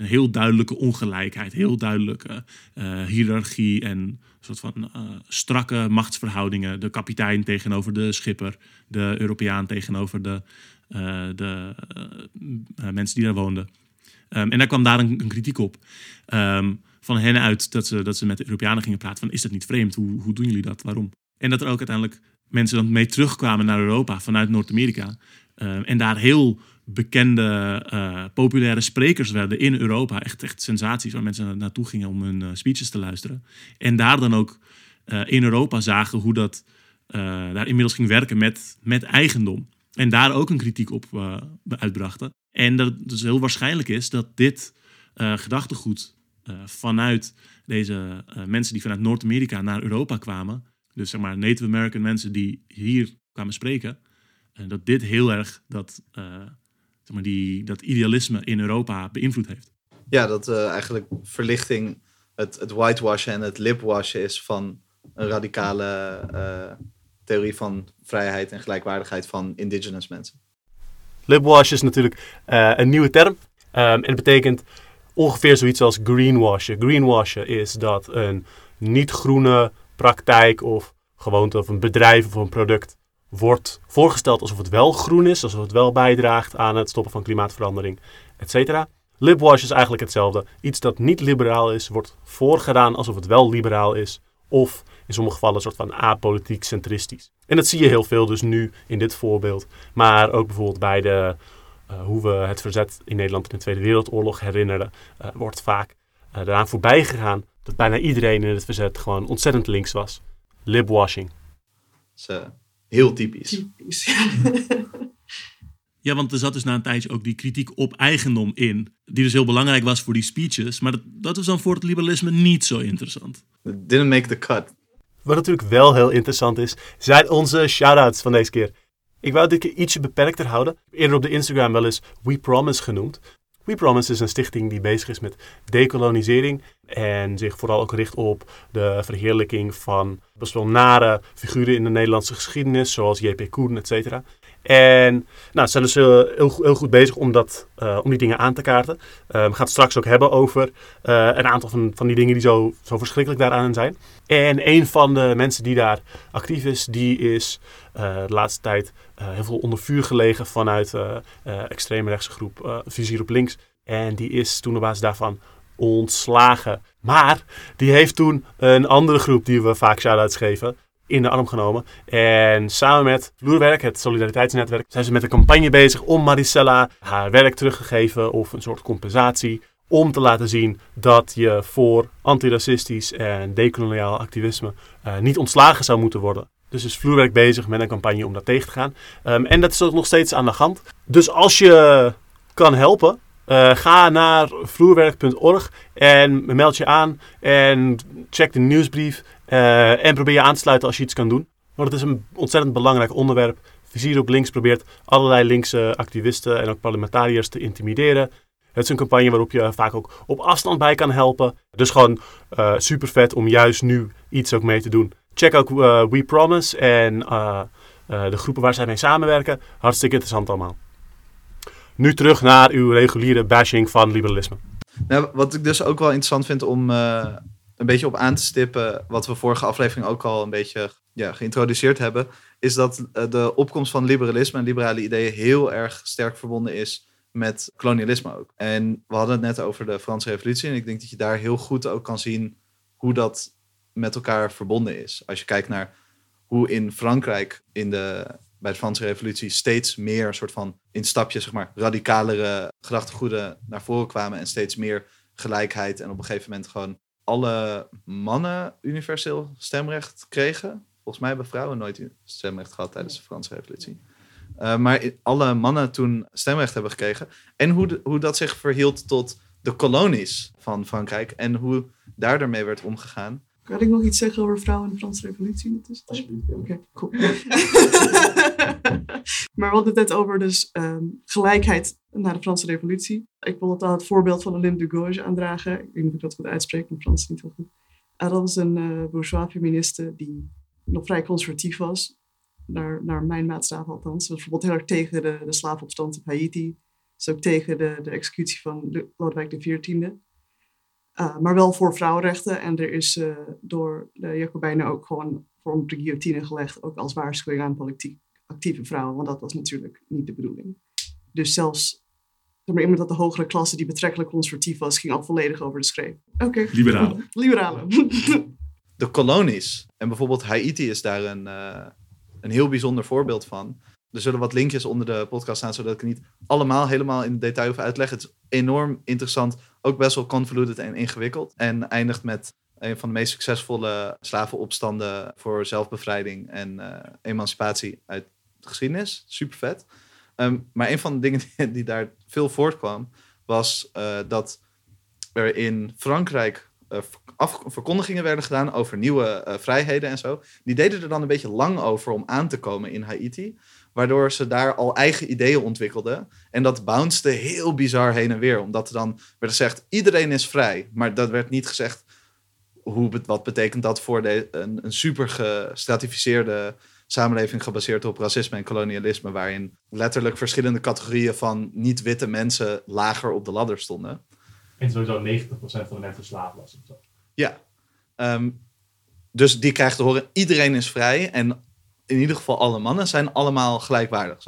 Speaker 1: een heel duidelijke ongelijkheid, heel duidelijke eh, hiërarchie en soort van eh, strakke machtsverhoudingen. De kapitein tegenover de schipper, de Europeaan tegenover de, eh, de mensen die daar woonden. Ehm, en daar kwam daar een, een kritiek op. Ehm, van hen uit dat ze, dat ze met de Europeanen gingen praten. Van is dat niet vreemd? Hoe, hoe doen jullie dat? Waarom? En dat er ook uiteindelijk mensen dan mee terugkwamen naar Europa vanuit Noord-Amerika. Ehm, en daar heel bekende, eh, populaire sprekers werden in Europa. Echt, echt sensaties waar mensen na- naartoe gingen om hun eh, speeches te luisteren. En daar dan ook eh, in Europa zagen hoe dat daar inmiddels ging werken met, met eigendom. En daar ook een kritiek op uitbrachten. En dat het dus heel waarschijnlijk is dat dit gedachtegoed vanuit deze mensen die vanuit Noord-Amerika naar Europa kwamen, dus zeg maar Native American mensen die hier kwamen spreken, dat dit heel erg dat, zeg maar die, dat idealisme in Europa beïnvloed heeft.
Speaker 3: Ja, dat eh, eigenlijk verlichting het, het whitewashen en het lipwashen is van een radicale eh, theorie van vrijheid en gelijkwaardigheid van indigenous mensen.
Speaker 2: Lipwash is natuurlijk eh, een nieuwe term. Ehm, en het betekent ongeveer zoiets als greenwashen. Greenwashen is dat een niet-groene praktijk of gewoonte of een bedrijf of een product wordt voorgesteld alsof het wel groen is, alsof het wel bijdraagt aan het stoppen van klimaatverandering, etc. Lipwash is eigenlijk hetzelfde. Iets dat niet liberaal is, wordt voorgedaan alsof het wel liberaal is. Of in sommige gevallen een soort van apolitiek centristisch. En dat zie je heel veel dus nu in dit voorbeeld. Maar ook bijvoorbeeld bij de eh, hoe we het verzet in Nederland in de Tweede Wereldoorlog herinneren, uh, wordt vaak uh, eraan voorbij gegaan dat bijna iedereen in het verzet gewoon ontzettend links was.
Speaker 3: Is heel typisch.
Speaker 4: Typisch.
Speaker 1: Ja, want er zat dus na een tijdje ook die kritiek op eigendom in. Die dus heel belangrijk was voor die speeches. Maar dat, dat is dan voor het liberalisme niet zo interessant.
Speaker 3: It didn't make the cut.
Speaker 2: Wat natuurlijk wel heel interessant is, zijn onze shout-outs van deze keer. Ik wou dit keer ietsje beperkter houden. Eerder op de Instagram wel eens We Promise genoemd. We Promise is een stichting die bezig is met decolonisering en zich vooral ook richt op de verheerlijking van best wel nare figuren in de Nederlandse geschiedenis, zoals J.P. Koen, et. En nou, ze zijn dus heel, heel, goed bezig om, dat, uh, om die dingen aan te kaarten. Uh, we gaan het straks ook hebben over een aantal van, van die dingen die zo, zo verschrikkelijk daaraan zijn. En een van de mensen die daar actief is, die is de laatste tijd heel veel onder vuur gelegen vanuit extreemrechtse groep Vizier op Links. En die is toen op basis daarvan ontslagen. Maar die heeft toen een andere groep die we vaak shout-outs geven, in de arm genomen. En samen met Vloerwerk, het Solidariteitsnetwerk, zijn ze met een campagne bezig om Maricella haar werk teruggegeven of een soort compensatie. Om te laten zien dat je voor antiracistisch en decoloniaal activisme niet ontslagen zou moeten worden. Dus is Vloerwerk bezig met een campagne om dat tegen te gaan. Um, en dat is ook nog steeds aan de hand. Dus als je kan helpen, uh, ga naar vloerwerk.org en meld je aan en check de nieuwsbrief uh, en probeer je aan te sluiten als je iets kan doen. Want het is een ontzettend belangrijk onderwerp. Vizier op links probeert allerlei linkse activisten en ook parlementariërs te intimideren. Het is een campagne waarop je vaak ook op afstand bij kan helpen. Dus gewoon uh, super vet om juist nu iets ook mee te doen. Check ook uh, We Promise en de groepen waar zij mee samenwerken. Hartstikke interessant allemaal. Nu terug naar uw reguliere bashing van liberalisme.
Speaker 3: Nou, wat ik dus ook wel interessant vind om een beetje op aan te stippen, wat we vorige aflevering ook al een beetje ja, geïntroduceerd hebben, is dat de opkomst van liberalisme en liberale ideeën heel erg sterk verbonden is met kolonialisme ook. En we hadden het net over de Franse Revolutie en ik denk dat je daar heel goed ook kan zien hoe dat met elkaar verbonden is. Als je kijkt naar hoe in Frankrijk in de, bij de Franse Revolutie steeds meer soort van in stapjes zeg maar radicalere gedachtegoeden naar voren kwamen en steeds meer gelijkheid en op een gegeven moment gewoon alle mannen universeel stemrecht kregen. Volgens mij hebben vrouwen nooit stemrecht gehad tijdens de Franse Revolutie. Uh, maar alle mannen toen stemrecht hebben gekregen. En hoe, hoe dat zich verhield tot de kolonies van Frankrijk. En hoe daar ermee werd omgegaan.
Speaker 4: Kan ik nog iets zeggen over vrouwen in de Franse Revolutie? Alsjeblieft. Oké, okay, cool. maar we hadden het net over dus um, gelijkheid na de Franse Revolutie. Ik wil het aan het voorbeeld van Olympe de Gauche aandragen. Ik weet niet of ik dat goed uitspreek, mijn Frans is niet heel goed. Uh, dat was een uh, bourgeois feministe die nog vrij conservatief was. Naar, naar mijn maatstaven althans. Ze was bijvoorbeeld heel erg tegen de, de slavenopstand op Haiti. Ze ook tegen de, de executie van Lodewijk XIV. Uh, maar wel voor vrouwenrechten. En er is uh, door de Jacobijnen ook gewoon voor de guillotine gelegd. Ook als waarschuwing aan politiek actieve vrouwen. Want dat was natuurlijk niet de bedoeling. Dus zelfs maar iemand uit de hogere klasse die betrekkelijk conservatief was, ging al volledig over de schreef. Oké. Okay.
Speaker 1: Liberalen.
Speaker 4: Liberalen.
Speaker 3: de kolonies. En bijvoorbeeld Haiti is daar een, uh, een heel bijzonder voorbeeld van. Er zullen wat linkjes onder de podcast staan, zodat ik het niet allemaal helemaal in detail hoef uit te leggen. Het is enorm interessant, ook best wel convoluted en ingewikkeld. En eindigt met een van de meest succesvolle slavenopstanden voor zelfbevrijding en uh, emancipatie uit de geschiedenis. Super vet. Um, maar een van de dingen die, daar veel voortkwam, was uh, dat er in Frankrijk uh, af, verkondigingen werden gedaan over nieuwe vrijheden en zo. Die deden er dan een beetje lang over om aan te komen in Haiti. Waardoor ze daar al eigen ideeën ontwikkelden. En dat bounced heel bizar heen en weer. Omdat er dan werd gezegd, iedereen is vrij. Maar dat werd niet gezegd, hoe, wat betekent dat voor de, een, een super gestratificeerde samenleving gebaseerd op racisme en kolonialisme, waarin letterlijk verschillende categorieën van niet-witte mensen lager op de ladder stonden.
Speaker 2: En sowieso 90% van de mensen slaaf was.
Speaker 3: Ja. Um, dus die krijgt te horen, iedereen is vrij en in ieder geval alle mannen zijn allemaal gelijkwaardig.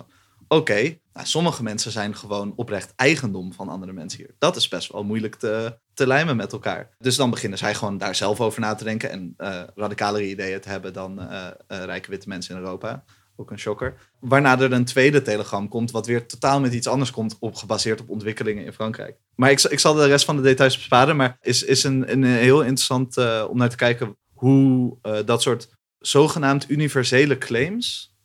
Speaker 3: Oké, nou, sommige mensen zijn gewoon oprecht eigendom van andere mensen hier. Dat is best wel moeilijk te, te lijmen met elkaar. Dus dan beginnen zij gewoon daar zelf over na te denken en uh, radicalere ideeën te hebben dan uh, uh, rijke witte mensen in Europa. Ook een shocker. Waarna er een tweede telegram komt, wat weer totaal met iets anders komt, op, gebaseerd op ontwikkelingen in Frankrijk. Maar ik, ik zal de rest van de details besparen, maar is, is een, een heel interessant om naar te kijken hoe dat soort zogenaamd universele claims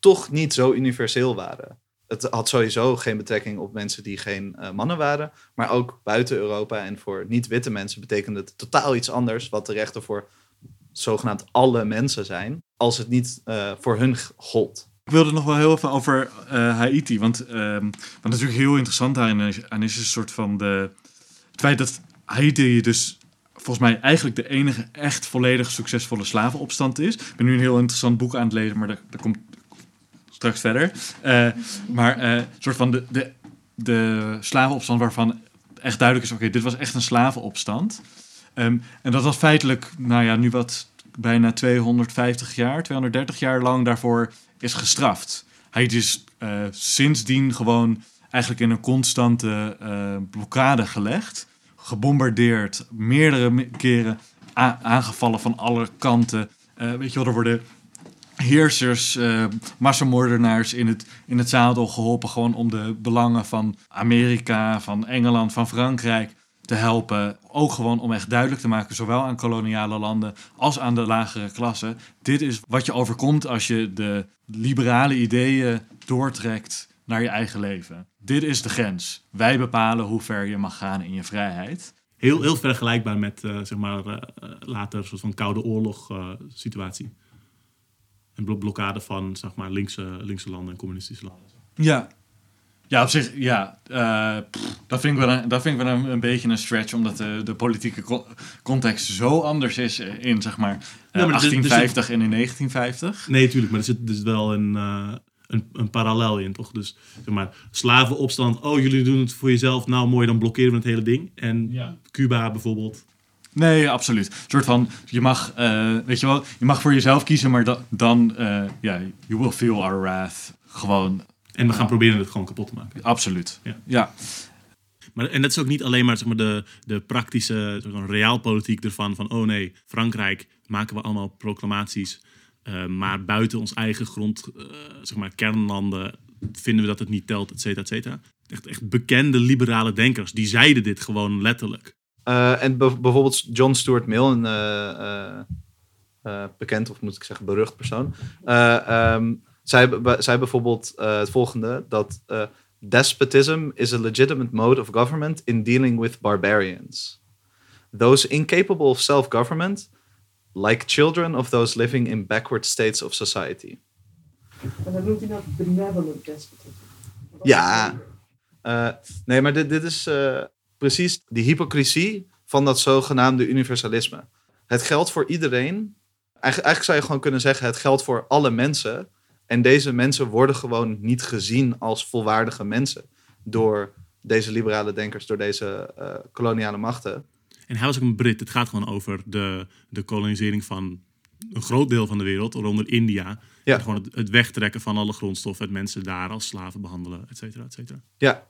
Speaker 3: toch niet zo universeel waren. Het had sowieso geen betrekking op mensen die geen uh, mannen waren, maar ook buiten Europa en voor niet-witte mensen betekende het totaal iets anders, wat de rechten voor zogenaamd alle mensen zijn, als het niet uh, voor hun gold.
Speaker 5: Ik wilde nog wel heel even over uh, Haiti, want uh, wat natuurlijk heel interessant daarin is, is een soort van de, het feit dat Haiti dus volgens mij eigenlijk de enige echt volledig succesvolle slavenopstand is. Ik ben nu een heel interessant boek aan het lezen, maar dat komt straks verder. Uh, maar een soort van de, de, de slavenopstand waarvan echt duidelijk is, oké, dit was echt een slavenopstand. Um, en dat was feitelijk, nou ja, nu wat bijna 250 jaar, 230 jaar lang daarvoor is gestraft. Hij is uh, sindsdien gewoon eigenlijk in een constante blokkade gelegd. Gebombardeerd, meerdere keren aangevallen van alle kanten. Uh, weet je wel, er worden heersers, massamoordenaars in het, in het zadel geholpen. Gewoon om de belangen van Amerika, van Engeland, van Frankrijk te helpen. Ook gewoon om echt duidelijk te maken, zowel aan koloniale landen als aan de lagere klasse. Dit is wat je overkomt als je de liberale ideeën doortrekt naar je eigen leven. Dit is de grens. Wij bepalen hoe ver je mag gaan in je vrijheid.
Speaker 1: Heel, heel vergelijkbaar met uh, zeg maar, uh, later een soort van koude oorlog uh, situatie. Een blok blokkade van zeg maar, linkse, linkse landen en communistische landen.
Speaker 5: Ja, ja, op zich, ja. Pff, dat vind ik wel, een, dat vind ik wel een, een beetje een stretch, omdat de, de politieke co context zo anders is in, zeg maar, uh, ja, maar 1850 zit, en in 1950.
Speaker 1: Nee, natuurlijk, maar er zit dus wel een, een, een parallel in, toch? Dus, zeg maar, slavenopstand, oh, jullie doen het voor jezelf, nou mooi, dan blokkeren we het hele ding. En ja. Cuba bijvoorbeeld.
Speaker 5: Nee, absoluut. Een soort van, je mag, weet je wel, je mag voor jezelf kiezen, maar da dan, ja, yeah, you will feel our wrath. Gewoon
Speaker 1: en we gaan proberen het gewoon kapot te maken.
Speaker 5: Absoluut.
Speaker 1: Ja.
Speaker 5: ja.
Speaker 1: Maar, en dat is ook niet alleen maar, zeg maar de, de praktische, realpolitiek ervan. Van oh nee, Frankrijk maken we allemaal proclamaties. Uh, maar buiten ons eigen grond, uh, zeg maar kernlanden, vinden we dat het niet telt, et cetera, et cetera. Echt, echt bekende liberale denkers, die zeiden dit gewoon letterlijk.
Speaker 3: Uh, en bijvoorbeeld John Stuart Mill, een bekend of moet ik zeggen berucht persoon. Um, zij, zij bijvoorbeeld het volgende: dat despotism is a legitimate mode of government in dealing with barbarians. Those incapable of self-government, like children of those living in backward states of society.
Speaker 4: En dan noemt hij dat benevolent despotism.
Speaker 3: Ja, uh, nee, maar dit, dit is precies die hypocrisie van dat zogenaamde universalisme. Het geldt voor iedereen. Eigenlijk, eigenlijk zou je gewoon kunnen zeggen: het geldt voor alle mensen. En deze mensen worden gewoon niet gezien als volwaardige mensen door deze liberale denkers, door deze uh, koloniale machten.
Speaker 1: En hij was ook een Brit. Het gaat gewoon over de, de kolonisering van een groot deel van de wereld, waaronder India. Ja. Gewoon het, het, wegtrekken van alle grondstoffen, het mensen daar als slaven behandelen, et cetera, et cetera.
Speaker 3: Ja.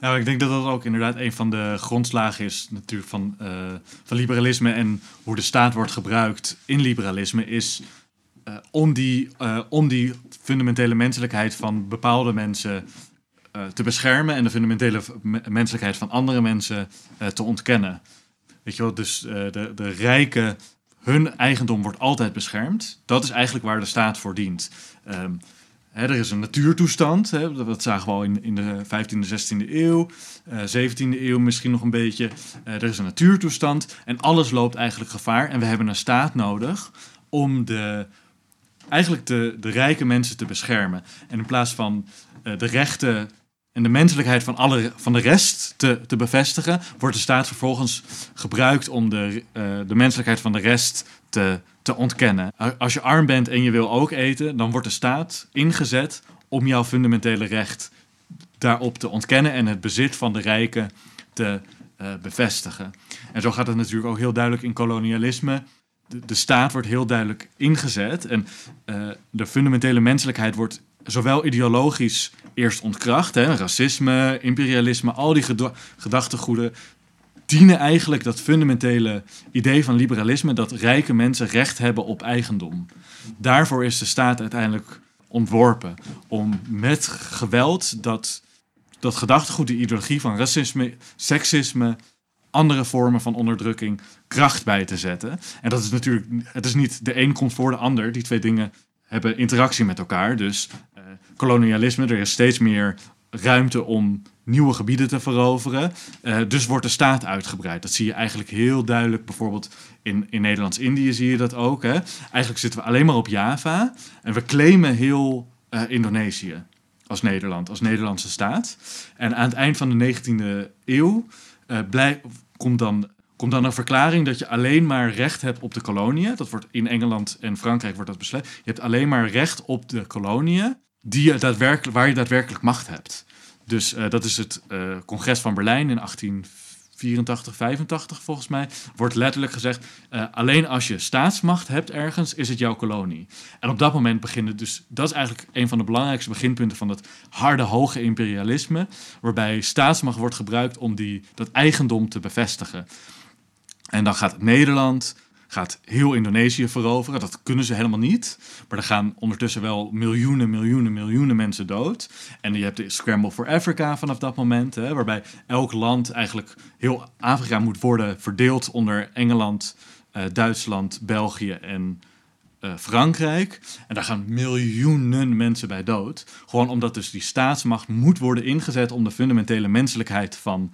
Speaker 5: Nou, ik denk dat dat ook inderdaad een van de grondslagen is natuurlijk van, uh, van liberalisme en hoe de staat wordt gebruikt in liberalisme is uh, om, die, uh, om die fundamentele menselijkheid van bepaalde mensen te beschermen en de fundamentele menselijkheid van andere mensen te ontkennen. Weet je wel, dus de, de rijken, hun eigendom wordt altijd beschermd. Dat is eigenlijk waar de staat voor dient. Hè, er is een natuurtoestand, dat zagen we al in, in de 15e, 16e eeuw, 17e eeuw misschien nog een beetje. er is een natuurtoestand en alles loopt eigenlijk gevaar en we hebben een staat nodig om de eigenlijk de, de rijke mensen te beschermen. En in plaats van uh, de rechten en de menselijkheid van, alle, van de rest te, te bevestigen, wordt de staat vervolgens gebruikt om de, uh, de menselijkheid van de rest te, te ontkennen. Als je arm bent en je wil ook eten, dan wordt de staat ingezet om jouw fundamentele recht daarop te ontkennen en het bezit van de rijken te uh, bevestigen. En zo gaat het natuurlijk ook heel duidelijk in kolonialisme de, staat wordt heel duidelijk ingezet. En uh, de fundamentele menselijkheid wordt zowel ideologisch eerst ontkracht. Hè, racisme, imperialisme, al die gedachtegoeden. dienen eigenlijk dat fundamentele idee van liberalisme dat rijke mensen recht hebben op eigendom. Daarvoor is de staat uiteindelijk ontworpen om met geweld dat, dat gedachtegoed, de ideologie van racisme, seksisme, andere vormen van onderdrukking kracht bij te zetten. En dat is natuurlijk, het is niet de een komt voor de ander. Die twee dingen hebben interactie met elkaar. Dus kolonialisme, er is steeds meer ruimte om nieuwe gebieden te veroveren. Uh, dus wordt de staat uitgebreid. Dat zie je eigenlijk heel duidelijk bijvoorbeeld in, in Nederlands-Indië zie je dat ook. Hè? Eigenlijk zitten we alleen maar op Java en we claimen heel uh, Indonesië als Nederland, als Nederlandse staat. En aan het eind van de 19e eeuw komt, dan, komt dan een verklaring dat je alleen maar recht hebt op de koloniën. Dat wordt in Engeland en Frankrijk wordt dat besloten. Je hebt alleen maar recht op de koloniën die je daadwerkelijk, waar je daadwerkelijk macht hebt. Dus uh, dat is het uh, congres van Berlijn in 1884, 85 volgens mij. Wordt letterlijk gezegd, uh, alleen als je staatsmacht hebt ergens, is het jouw kolonie. En op dat moment beginnen dus, dat is eigenlijk een van de belangrijkste beginpunten van dat harde, hoge imperialisme. Waarbij staatsmacht wordt gebruikt om die, dat eigendom te bevestigen. En dan gaat Nederland, gaat heel Indonesië veroveren. Dat kunnen ze helemaal niet. Maar er gaan ondertussen wel miljoenen, miljoenen, miljoenen mensen dood. En je hebt de Scramble for Africa vanaf dat moment, hè, waarbij elk land eigenlijk heel Afrika moet worden verdeeld onder Engeland, uh, Duitsland, België en uh, Frankrijk. En daar gaan miljoenen mensen bij dood. Gewoon omdat dus die staatsmacht moet worden ingezet om de fundamentele menselijkheid van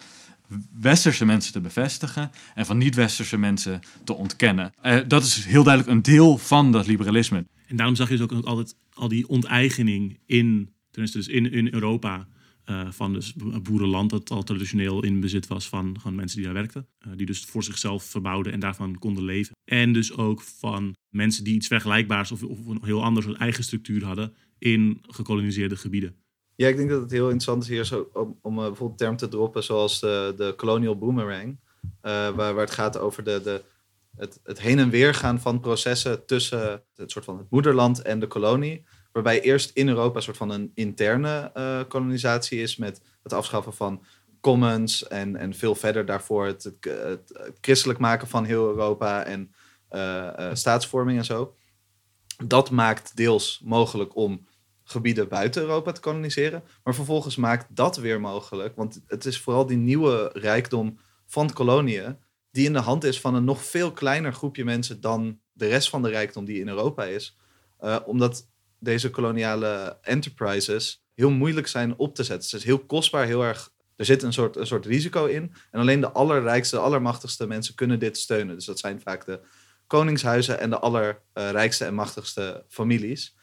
Speaker 5: westerse mensen te bevestigen en van niet-westerse mensen te ontkennen. Uh, dat is heel duidelijk een deel van dat liberalisme.
Speaker 1: En daarom zag je dus ook altijd al die onteigening in, dus in, Europa, uh, van dus boerenland dat al traditioneel in bezit was van, van mensen die daar werkten. Uh, die dus voor zichzelf verbouwden en daarvan konden leven. En dus ook van mensen die iets vergelijkbaars of, of een heel anders een eigen structuur hadden in gekoloniseerde gebieden.
Speaker 3: Ja, ik denk dat het heel interessant is hier zo om, om uh, bijvoorbeeld term te droppen zoals de, de colonial boomerang. Uh, waar, het gaat over de, de, het, het heen en weer gaan van processen tussen het, soort van het moederland en de kolonie. Waarbij eerst in Europa een soort van een interne uh, kolonisatie is met het afschaffen van commons en, en veel verder daarvoor het, het christelijk maken van heel Europa en staatsvorming en zo. Dat maakt deels mogelijk om gebieden buiten Europa te koloniseren. Maar vervolgens maakt dat weer mogelijk. Want het is vooral die nieuwe rijkdom van koloniën. die in de hand is van een nog veel kleiner groepje mensen. dan de rest van de rijkdom die in Europa is. Uh, omdat deze koloniale enterprises heel moeilijk zijn op te zetten. Het is heel kostbaar, heel erg. Er zit een soort, een soort risico in. En alleen de allerrijkste, allermachtigste mensen kunnen dit steunen. Dus dat zijn vaak de koningshuizen en de allerrijkste en machtigste families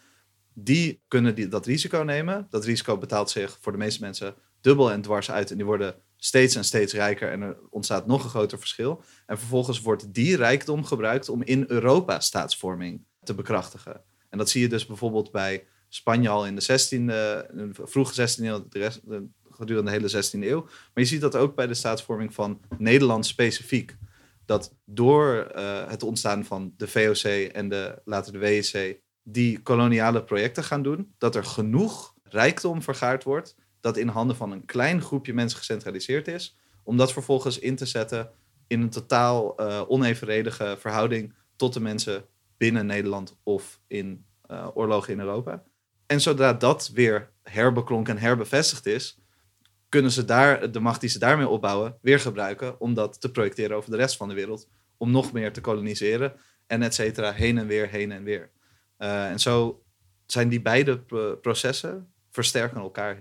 Speaker 3: die kunnen die, dat risico nemen. Dat risico betaalt zich voor de meeste mensen dubbel en dwars uit. En die worden steeds en steeds rijker en er ontstaat nog een groter verschil. En vervolgens wordt die rijkdom gebruikt om in Europa staatsvorming te bekrachtigen. En dat zie je dus bijvoorbeeld bij Spanje al in de 16e, vroege 16e eeuw, de gedurende de hele 16e eeuw. Maar je ziet dat ook bij de staatsvorming van Nederland specifiek. Dat door uh, het ontstaan van de VOC en de, later de WEC die koloniale projecten gaan doen, dat er genoeg rijkdom vergaard wordt, dat in handen van een klein groepje mensen gecentraliseerd is, om dat vervolgens in te zetten in een totaal uh, onevenredige verhouding tot de mensen binnen Nederland of in uh, oorlogen in Europa. En zodra dat weer herbeklonken en herbevestigd is, kunnen ze daar de macht die ze daarmee opbouwen weer gebruiken om dat te projecteren over de rest van de wereld, om nog meer te koloniseren en et cetera, heen en weer, heen en weer. Uh, en zo zijn die beide processen versterken elkaar.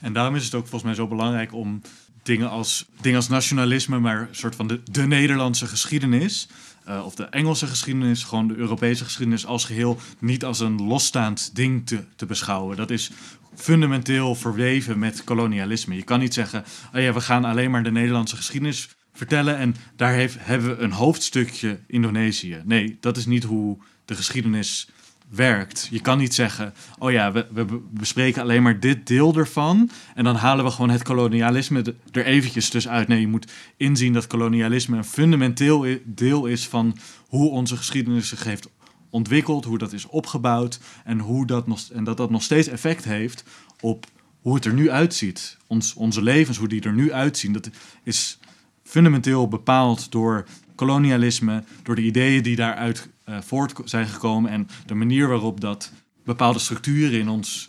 Speaker 5: En daarom is het ook volgens mij zo belangrijk om dingen als, dingen als nationalisme, maar een soort van de, de Nederlandse geschiedenis, uh, of de Engelse geschiedenis, gewoon de Europese geschiedenis als geheel, niet als een losstaand ding te, te beschouwen. Dat is fundamenteel verweven met kolonialisme. Je kan niet zeggen, oh ja, we gaan alleen maar de Nederlandse geschiedenis vertellen en daar heeft, hebben we een hoofdstukje Indonesië. Nee, dat is niet hoe de geschiedenis werkt. Je kan niet zeggen, oh ja, we, we bespreken alleen maar dit deel ervan en dan halen we gewoon het kolonialisme er eventjes tussenuit. Nee, je moet inzien dat kolonialisme een fundamenteel deel is van hoe onze geschiedenis zich heeft ontwikkeld, hoe dat is opgebouwd en, hoe dat, nog, en dat dat nog steeds effect heeft op hoe het er nu uitziet. Ons, onze levens, hoe die er nu uitzien, dat is fundamenteel bepaald door kolonialisme, door de ideeën die daaruit uh, voort zijn gekomen en de manier waarop dat bepaalde structuren in ons,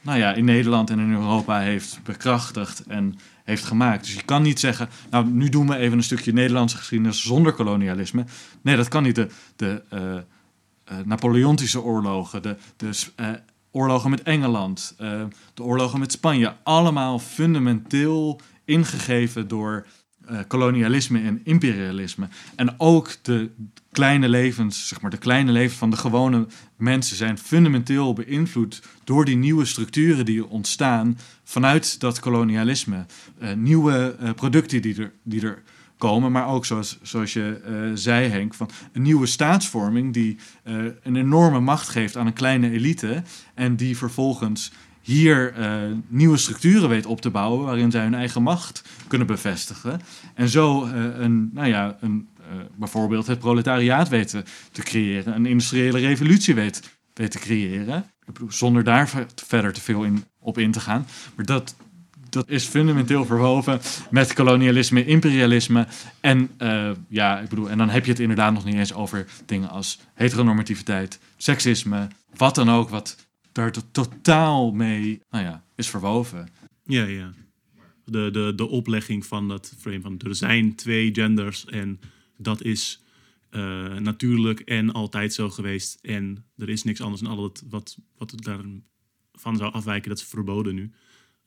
Speaker 5: nou ja, in Nederland en in Europa heeft bekrachtigd en heeft gemaakt. Dus je kan niet zeggen, nou nu doen we even een stukje Nederlandse geschiedenis zonder kolonialisme. Nee, dat kan niet. De, de uh, uh, Napoleontische oorlogen, de, de oorlogen met Engeland, de oorlogen met Spanje, allemaal fundamenteel ingegeven door uh, kolonialisme en imperialisme. En ook de kleine levens, zeg maar, de kleine levens van de gewone mensen zijn fundamenteel beïnvloed door die nieuwe structuren die ontstaan vanuit dat kolonialisme. Uh, nieuwe uh, producten die er, die er komen, maar ook zoals, zoals je zei, Henk, van een nieuwe staatsvorming die een enorme macht geeft aan een kleine elite en die vervolgens hier uh, nieuwe structuren weet op te bouwen waarin zij hun eigen macht kunnen bevestigen. En zo uh, een, nou ja, een, uh, bijvoorbeeld het proletariaat weten te creëren, een industriële revolutie weet te creëren. Zonder daar verder te veel in, op in te gaan. Maar dat, dat is fundamenteel verwoven met kolonialisme, imperialisme. En, ja, ik bedoel, en dan heb je het inderdaad nog niet eens over dingen als heteronormativiteit, seksisme, wat dan ook, wat daar totaal mee nou ja, is verwoven.
Speaker 1: Ja, ja. De, de, de oplegging van dat frame van er zijn twee genders en dat is uh, natuurlijk en altijd zo geweest. En er is niks anders en al het wat, wat daarvan zou afwijken, dat is verboden nu.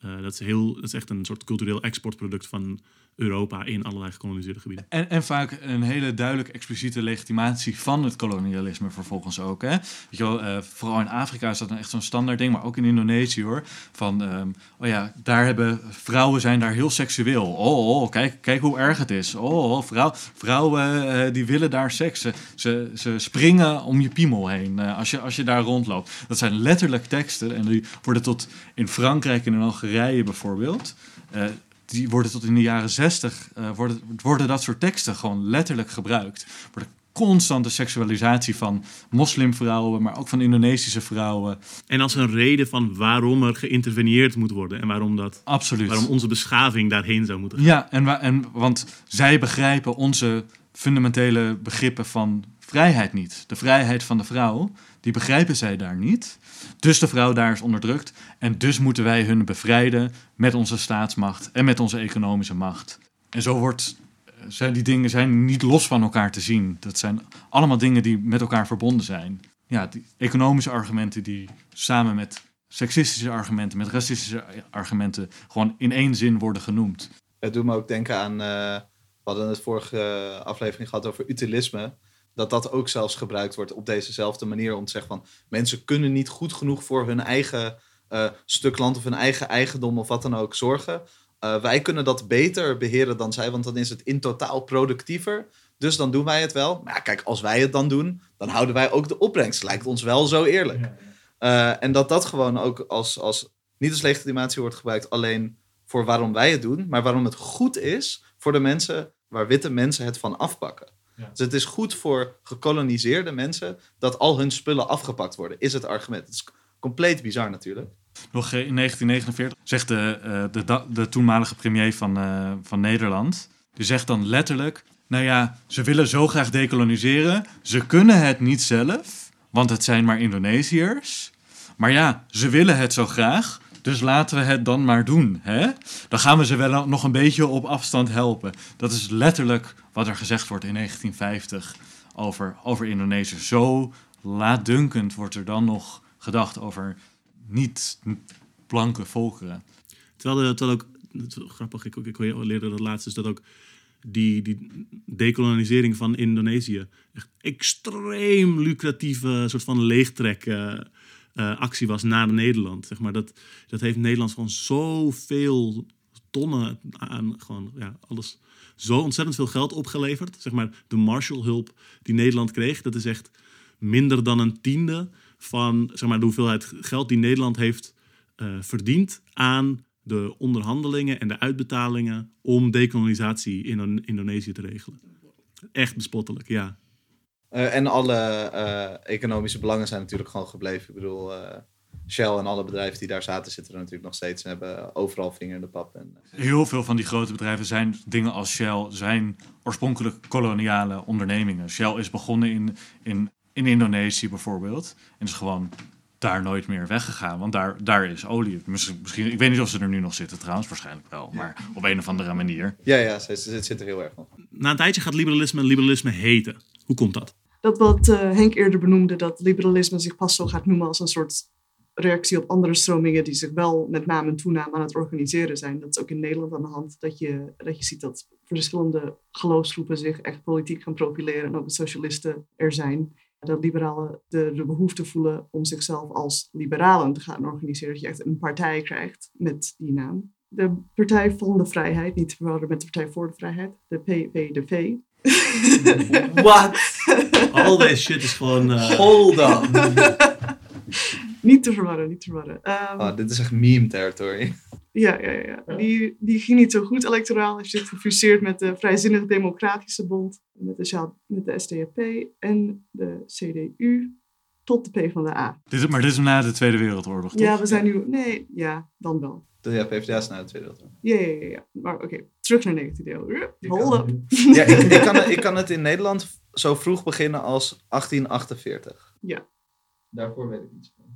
Speaker 1: Uh, dat, is heel, dat is echt een soort cultureel exportproduct van Europa in allerlei gekoloniseerde gebieden.
Speaker 5: En, en vaak een hele duidelijk expliciete legitimatie van het kolonialisme vervolgens ook. Hè? Weet je wel, uh, vooral in Afrika is dat echt zo'n standaard ding, maar ook in Indonesië hoor. Van, um, oh ja, daar hebben vrouwen zijn daar heel seksueel. Oh, oh kijk, kijk hoe erg het is. Oh, oh vrouw, vrouwen uh, die willen daar seks. Ze, ze springen om je piemel heen uh, als, je, als je daar rondloopt. Dat zijn letterlijk teksten en die worden tot in Frankrijk en in Algerije bijvoorbeeld die worden tot in de jaren zestig, uh, worden, worden dat soort teksten gewoon letterlijk gebruikt. Wordt constante seksualisatie van moslimvrouwen, maar ook van Indonesische vrouwen.
Speaker 1: En als een reden van waarom er geïnterveneerd moet worden en waarom dat.
Speaker 5: Absoluut.
Speaker 1: Waarom onze beschaving daarheen zou moeten gaan.
Speaker 5: Ja, en, en want zij begrijpen onze fundamentele begrippen van vrijheid niet. De vrijheid van de vrouw, die begrijpen zij daar niet. Dus de vrouw daar is onderdrukt. En dus moeten wij hun bevrijden met onze staatsmacht en met onze economische macht. En zo wordt, eh, zijn die dingen zijn niet los van elkaar te zien. Dat zijn allemaal dingen die met elkaar verbonden zijn. Ja, die economische argumenten die samen met seksistische argumenten, met racistische argumenten gewoon in één zin worden genoemd.
Speaker 3: Het doet me ook denken aan, uh, we hadden het vorige aflevering gehad over utilisme dat dat ook zelfs gebruikt wordt op dezezelfde manier om te zeggen van mensen kunnen niet goed genoeg voor hun eigen uh, stuk land of hun eigen eigendom of wat dan ook zorgen. Uh, wij kunnen dat beter beheren dan zij, want dan is het in totaal productiever. Dus dan doen wij het wel. Maar ja, kijk, als wij het dan doen, dan houden wij ook de opbrengst. Lijkt ons wel zo eerlijk. Uh, en dat dat gewoon ook als, als, niet als legitimatie wordt gebruikt alleen voor waarom wij het doen, maar waarom het goed is voor de mensen waar witte mensen het van afpakken. Dus het is goed voor gekoloniseerde mensen dat al hun spullen afgepakt worden, is het argument. Het is compleet bizar natuurlijk.
Speaker 5: Nog in 1949 zegt de, uh, de, de, toenmalige premier van, uh, van Nederland, die zegt dan letterlijk, nou ja, ze willen zo graag decoloniseren, ze kunnen het niet zelf, want het zijn maar Indonesiërs. Maar ja, ze willen het zo graag, dus laten we het dan maar doen. Hè? Dan gaan we ze wel nog een beetje op afstand helpen. Dat is letterlijk wat er gezegd wordt in 1950 over, over Indonesië. Zo laatdunkend wordt er dan nog gedacht over niet-blanke volkeren.
Speaker 1: Terwijl, de, terwijl ook, grappig, ik, ik leerde dat laatst, is dat ook die, die decolonisering van Indonesië echt extreem lucratieve soort van leegtrek uh, actie was naar Nederland. Zeg maar. dat, dat heeft Nederland gewoon zoveel tonnen aan gewoon, ja, alles zo ontzettend veel geld opgeleverd. Zeg maar, de Marshallhulp die Nederland kreeg, dat is echt minder dan een tiende van zeg maar, de hoeveelheid geld die Nederland heeft uh, verdiend aan de onderhandelingen en de uitbetalingen om dekolonisatie in Indonesië te regelen. Echt bespottelijk, ja.
Speaker 3: Uh, en alle uh, economische belangen zijn natuurlijk gewoon gebleven. Ik bedoel, Shell en alle bedrijven die daar zaten, zitten er natuurlijk nog steeds en hebben overal vinger in de pap. En,
Speaker 5: Heel veel van die grote bedrijven zijn dingen als Shell, zijn oorspronkelijk koloniale ondernemingen. Shell is begonnen in, in, in Indonesië bijvoorbeeld. En is gewoon daar nooit meer weggegaan, want daar, daar is olie. Misschien, misschien, ik weet niet of ze er nu nog zitten trouwens, waarschijnlijk wel. Maar op een of andere manier.
Speaker 3: ja, ja, het zit, zit er heel erg nog.
Speaker 1: Na een tijdje gaat liberalisme liberalisme heten. Hoe komt dat?
Speaker 4: Dat wat eh, Henk eerder benoemde, dat liberalisme zich pas zo gaat noemen als een soort reactie op andere stromingen die zich wel met naam en toenaam aan het organiseren zijn. Dat is ook in Nederland aan de hand, dat je, dat je ziet dat verschillende geloofsgroepen zich echt politiek gaan profileren en ook de socialisten er zijn. Dat liberalen de, de behoefte voelen om zichzelf als liberalen te gaan organiseren. Dat je echt een partij krijgt met die naam. De Partij van de Vrijheid, niet te verwarren met de Partij voor de Vrijheid, de PVDV.
Speaker 3: What?
Speaker 1: All this shit is gewoon... eh,
Speaker 3: Hold on.
Speaker 4: Niet te verwarren, niet te verwarren. Ehm,
Speaker 3: Oh, dit is echt meme territory.
Speaker 4: Ja, ja, ja. ja. Die, die ging niet zo goed electoraal. Hij zit gefuseerd met de Vrijzinnige Democratische Bond, met de, met de SDAP en de CDU tot de PvdA.
Speaker 5: Dit, is- maar dit is na de Tweede Wereldoorlog, toch?
Speaker 4: Ja, we zijn nu... Nee, ja, dan wel.
Speaker 3: De ja, PvdA is na de Tweede Wereldoorlog.
Speaker 4: Ja, ja, ja. ja. Maar oké, terug naar 19 deel. Hold up.
Speaker 3: Ja, ik, ik, kan, het- ik kan het in Nederland zo vroeg beginnen als 1848.
Speaker 4: Ja.
Speaker 3: Daarvoor weet ik iets van.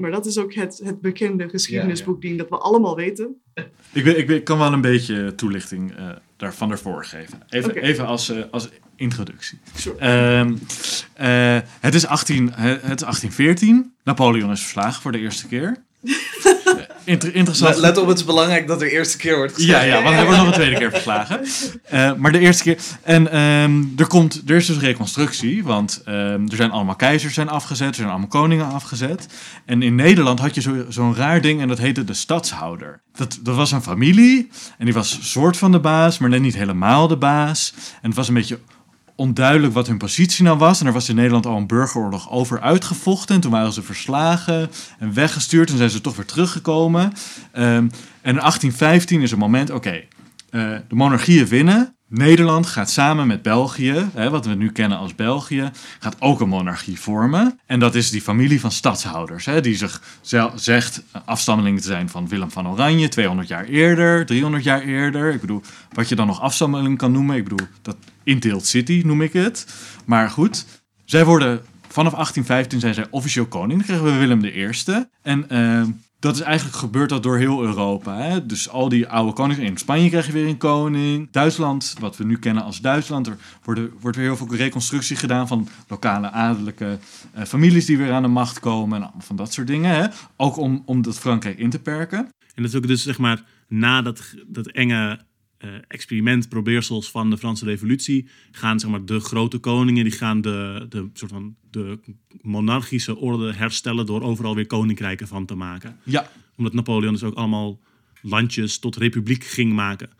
Speaker 4: Maar dat is ook het, het bekende geschiedenisboekding dat we allemaal weten.
Speaker 5: Ik, weet, ik, weet- ik kan wel een beetje toelichting eh, daarvan ervoor geven. Even, even als, eh, als introductie.
Speaker 4: Sure.
Speaker 5: Ehm, eh, het, is 18, he- het is 1814. Napoleon is verslagen voor de eerste keer. Inter- interessant.
Speaker 3: Let, let op, het is belangrijk dat er eerste keer wordt gezegd.
Speaker 5: Ja, ja, want hij wordt nog een tweede keer verslagen. Eh, maar de eerste keer. En ehm, er, komt, er is dus reconstructie. Want ehm, er zijn allemaal keizers zijn afgezet. Er zijn allemaal koningen afgezet. En in Nederland had je zo- zo'n raar ding. En dat heette de stadshouder. Dat, dat was een familie. En die was soort van de baas. Maar net niet helemaal de baas. En het was een beetje onduidelijk wat hun positie nou was. En er was in Nederland al een burgeroorlog over uitgevochten. En toen waren ze verslagen en weggestuurd. En zijn ze toch weer teruggekomen. Ehm, en in 1815 is een moment, oké, eh, de monarchieën winnen. Nederland gaat samen met België, hè, wat we nu kennen als België, gaat ook een monarchie vormen. En dat is die familie van stadshouders, hè, die zich zegt afstammeling te zijn van Willem van Oranje, 200 jaar eerder, 300 jaar eerder. Ik bedoel, wat je dan nog afstammeling kan noemen, ik bedoel, dat Inteelt City noem ik het. Maar goed, zij worden vanaf 1815 zijn zij officieel koning. Dan krijgen we Willem I. En eh, dat is eigenlijk gebeurd dat door heel Europa. Hè? Dus al die oude koningen. In Spanje krijg je weer een koning. Duitsland, wat we nu kennen als Duitsland. Er worden, wordt weer heel veel reconstructie gedaan van lokale adellijke eh, families die weer aan de macht komen. En van dat soort dingen. Hè? Ook om, om dat Frankrijk in te perken.
Speaker 1: En dat is ook dus zeg maar na dat, dat enge eh, experiment, probeersels van de Franse Revolutie, gaan zeg maar de grote koningen die gaan de, de soort van de monarchische orde herstellen door overal weer koninkrijken van te maken.
Speaker 5: Ja,
Speaker 1: Omdat Napoleon dus ook allemaal landjes tot republiek ging maken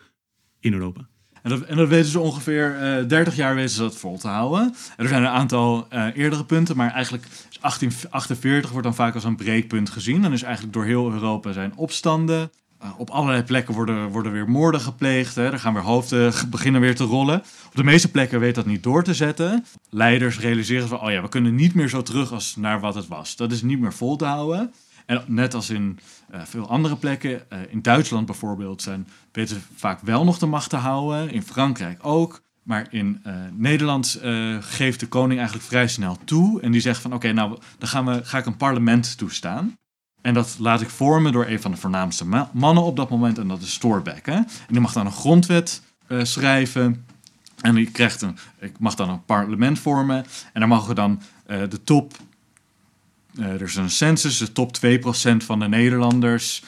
Speaker 1: in Europa.
Speaker 5: En dat, en dat weten ze ongeveer eh 30 jaar weten ze dat vol te houden. En er zijn een aantal eh, eerdere punten, maar eigenlijk is 1848 wordt dan vaak als een breekpunt gezien. Dan is eigenlijk door heel Europa zijn opstanden. Eh, op allerlei plekken worden, worden weer moorden gepleegd. Hè. Er gaan weer hoofden beginnen weer te rollen. Op de meeste plekken weet dat niet door te zetten. Leiders realiseren van, oh ja, we kunnen niet meer zo terug als naar wat het was. Dat is niet meer vol te houden. En net als in eh, veel andere plekken, eh, in Duitsland bijvoorbeeld, zijn, weten ze vaak wel nog de macht te houden. In Frankrijk ook. Maar in Nederland geeft de koning eigenlijk vrij snel toe. En die zegt van oké, nou dan gaan we, ga ik een parlement toestaan. En dat laat ik vormen door een van de voornaamste ma- mannen op dat moment. En dat is Thorbecke. En die mag dan een grondwet eh, schrijven. En die krijgt een, ik mag dan een parlement vormen. En daar mogen dan eh, de top eh, er is een census, de top 2% van de Nederlanders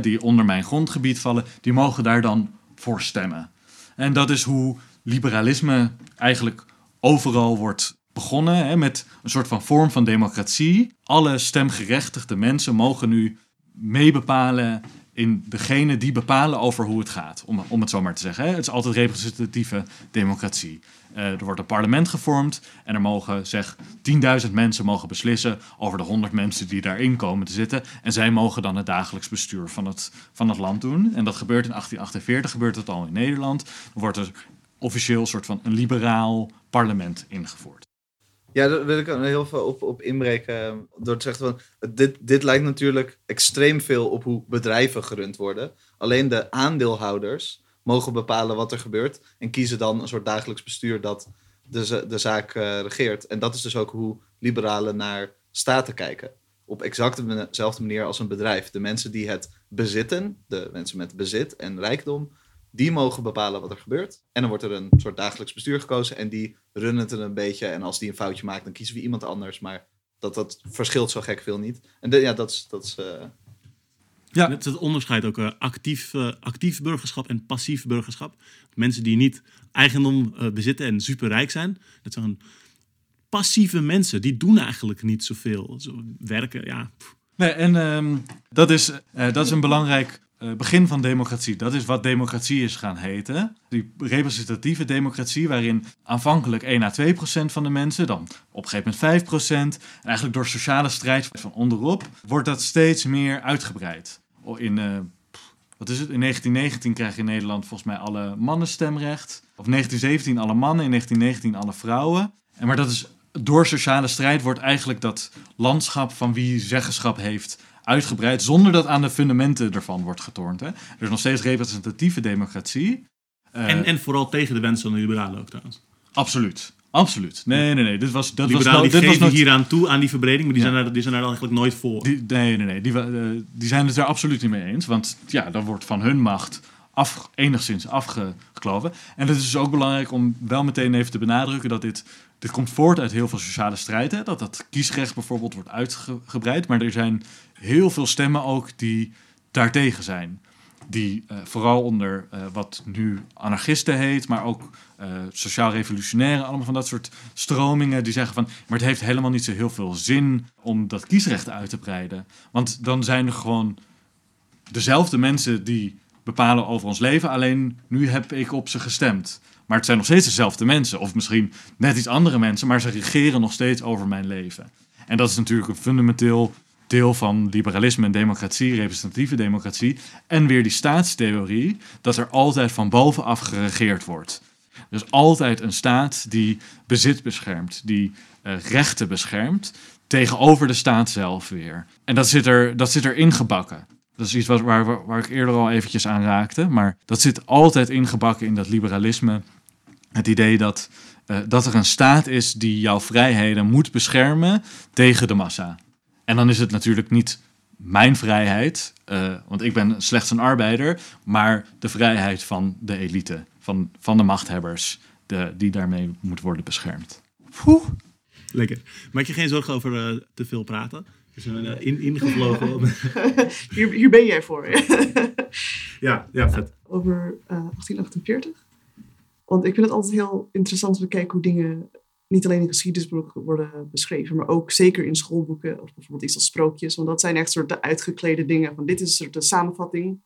Speaker 5: die onder mijn grondgebied vallen, die mogen daar dan voor stemmen. En dat is hoe liberalisme eigenlijk overal wordt begonnen, hè, met een soort van vorm van democratie. Alle stemgerechtigde mensen mogen nu meebepalen in degene die bepalen over hoe het gaat, om, om het zo maar te zeggen. Hè. Het is altijd representatieve democratie. Eh, er wordt een parlement gevormd en er mogen zeg 10.000 mensen mogen beslissen over de 100 mensen die daarin komen te zitten. En zij mogen dan het dagelijks bestuur van het, van het land doen. En dat gebeurt in 1848, gebeurt het al in Nederland. Dan wordt er officieel een soort van een liberaal parlement ingevoerd.
Speaker 3: Ja, daar wil ik heel veel op, op inbreken. eh, Door te zeggen van, dit, dit lijkt natuurlijk extreem veel op hoe bedrijven gerund worden. Alleen de aandeelhouders mogen bepalen wat er gebeurt. En kiezen dan een soort dagelijks bestuur dat de, de zaak eh, regeert. En dat is dus ook hoe liberalen naar staten kijken. Op exact dezelfde manier als een bedrijf. De mensen die het bezitten, de mensen met bezit en rijkdom, die mogen bepalen wat er gebeurt. En dan wordt er een soort dagelijks bestuur gekozen en die runnen het een beetje. En als die een foutje maakt, dan kiezen we iemand anders. Maar dat, dat verschilt zo gek veel niet. En de- ja, dat is... Dat is eh,
Speaker 5: Ja.
Speaker 1: Het is het onderscheid ook eh, actief, eh, actief burgerschap en passief burgerschap. Mensen die niet eigendom eh, bezitten en superrijk zijn. Dat zijn passieve mensen. Die doen eigenlijk niet zoveel. Zo werken, ja. pff.
Speaker 5: Nee, en ehm, dat, is, eh, dat is een belangrijk begin van democratie. Dat is wat democratie is gaan heten. Die representatieve democratie, waarin aanvankelijk 1 à 2 procent van de mensen, dan op een gegeven moment 5 procent, en eigenlijk door sociale strijd van onderop, wordt dat steeds meer uitgebreid. In, eh, wat is het? In 1919 krijg je in Nederland volgens mij alle mannen stemrecht. Of 1917 alle mannen, in 1919 alle vrouwen. En maar dat is door sociale strijd wordt eigenlijk dat landschap van wie zeggenschap heeft uitgebreid, zonder dat aan de fundamenten ervan wordt getornd. Hè? Er is nog steeds representatieve democratie. Eh,
Speaker 1: En, en vooral tegen de wensen van de liberalen ook trouwens.
Speaker 5: Absoluut. Absoluut. Nee, nee, nee. Dit was, dat was,
Speaker 1: liberalen
Speaker 5: nou- dit was nooit-
Speaker 1: aan toe, aan die verbreding. Maar die,
Speaker 5: Ja.
Speaker 1: zijn, daar, die zijn daar eigenlijk nooit voor.
Speaker 5: Die, nee, nee, nee. Die, eh, die zijn het er absoluut niet mee eens. Want ja, dan wordt van hun macht af, enigszins afgekloven. En het is dus ook belangrijk om wel meteen even te benadrukken dat dit, dit komt voort uit heel veel sociale strijd. Hè? Dat dat kiesrecht bijvoorbeeld wordt uitgebreid. Maar er zijn heel veel stemmen ook die daartegen zijn. Die eh, vooral onder eh, wat nu anarchisten heet, maar ook eh, sociaal-revolutionairen, allemaal van dat soort stromingen die zeggen van, maar het heeft helemaal niet zo heel veel zin om dat kiesrecht uit te breiden. Want dan zijn er gewoon dezelfde mensen die bepalen over ons leven, alleen nu heb ik op ze gestemd. Maar het zijn nog steeds dezelfde mensen, of misschien net iets andere mensen, maar ze regeren nog steeds over mijn leven. En dat is natuurlijk een fundamenteel deel van liberalisme en democratie, representatieve democratie. En weer die staatstheorie, dat er altijd van bovenaf geregeerd wordt. Is altijd een staat die bezit beschermt, die eh, rechten beschermt, tegenover de staat zelf weer. En dat zit er, dat zit er ingebakken. Dat is iets wat, waar, waar, waar ik eerder al eventjes aan raakte. Maar dat zit altijd ingebakken in dat liberalisme. Het idee dat, eh, dat er een staat is die jouw vrijheden moet beschermen tegen de massa. En dan is het natuurlijk niet mijn vrijheid, eh, want ik ben slechts een arbeider, maar de vrijheid van de elite, van, van de machthebbers, de, die daarmee moet worden beschermd. Poeh.
Speaker 1: Lekker. Maak je geen zorgen over eh, te veel praten. We zijn eh, in, ingevlogen.
Speaker 4: Hier, hier ben jij voor.
Speaker 1: ja, ja, vet.
Speaker 4: Over eh, 1848. Want ik vind het altijd heel interessant om te kijken hoe dingen niet alleen in geschiedenisboeken worden beschreven, maar ook zeker in schoolboeken of bijvoorbeeld iets als sprookjes. Want dat zijn echt soort de uitgeklede dingen. Van dit is een soort de samenvatting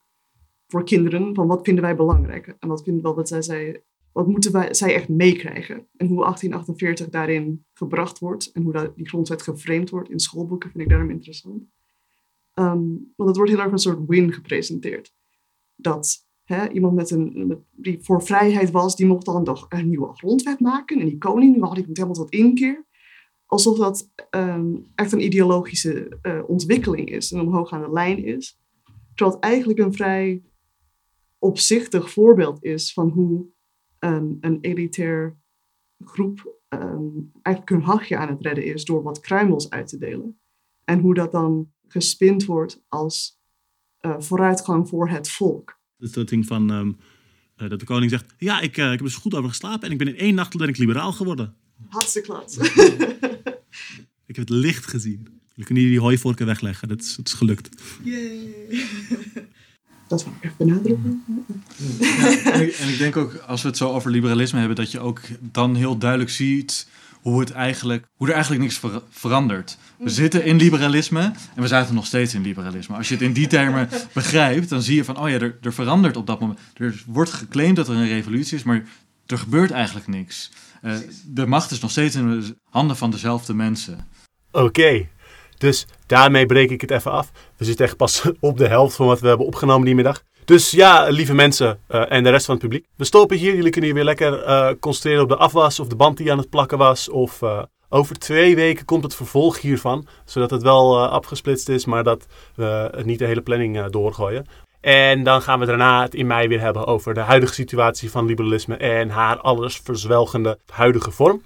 Speaker 4: voor kinderen van wat vinden wij belangrijk en wat vinden we dat zij, zij wat moeten wij, zij echt meekrijgen. En hoe 1848 daarin gebracht wordt en hoe die grondwet geframed wordt in schoolboeken vind ik daarom interessant. Ehm, want het wordt heel erg een soort win gepresenteerd. Dat iemand met een, met- die voor vrijheid was, die mocht dan toch een nieuwe grondwet maken. En die koning, die had ik helemaal tot inkeer. Alsof dat ehm, echt een ideologische eh, ontwikkeling is, een omhooggaande lijn is. Terwijl het eigenlijk een vrij opzichtig voorbeeld is van hoe een, een elitair groep ehm, eigenlijk hun hachje aan het redden is door wat kruimels uit te delen. En hoe dat dan gespind wordt als eh, vooruitgang voor het volk.
Speaker 1: Dus dat ding van ehm, eh, dat de koning zegt: Ja, ik, eh, ik heb er zo goed over geslapen en ik ben in één nacht ben ik liberaal geworden.
Speaker 4: Hartstikke klats.
Speaker 1: Ik heb het licht gezien. Jullie kunnen hier die hooivorken wegleggen. Dat is, het is gelukt.
Speaker 4: dat wil ik even benadrukken.
Speaker 5: En ik denk ook, als we het zo over liberalisme hebben, dat je ook dan heel duidelijk ziet hoe, het eigenlijk, hoe er eigenlijk niks ver- verandert. We zitten in liberalisme en we zaten nog steeds in liberalisme. Als je het in die termen begrijpt, dan zie je van, oh ja, er, er verandert op dat moment. Er wordt geclaimd dat er een revolutie is, maar er gebeurt eigenlijk niks. Eh, de macht is nog steeds in de handen van dezelfde mensen.
Speaker 2: Oké, dus daarmee breek ik het even af. We zitten echt pas op de helft van wat we hebben opgenomen die middag. Dus ja, lieve mensen eh, en de rest van het publiek. We stoppen hier. Jullie kunnen hier weer lekker eh, concentreren op de afwas of de band die aan het plakken was. Of eh, Over twee weken komt het vervolg hiervan, zodat het wel afgesplitst is, maar dat we het niet de hele planning doorgooien. En dan gaan we daarna het in mei weer hebben over de huidige situatie van liberalisme en haar alles verzwelgende huidige vorm.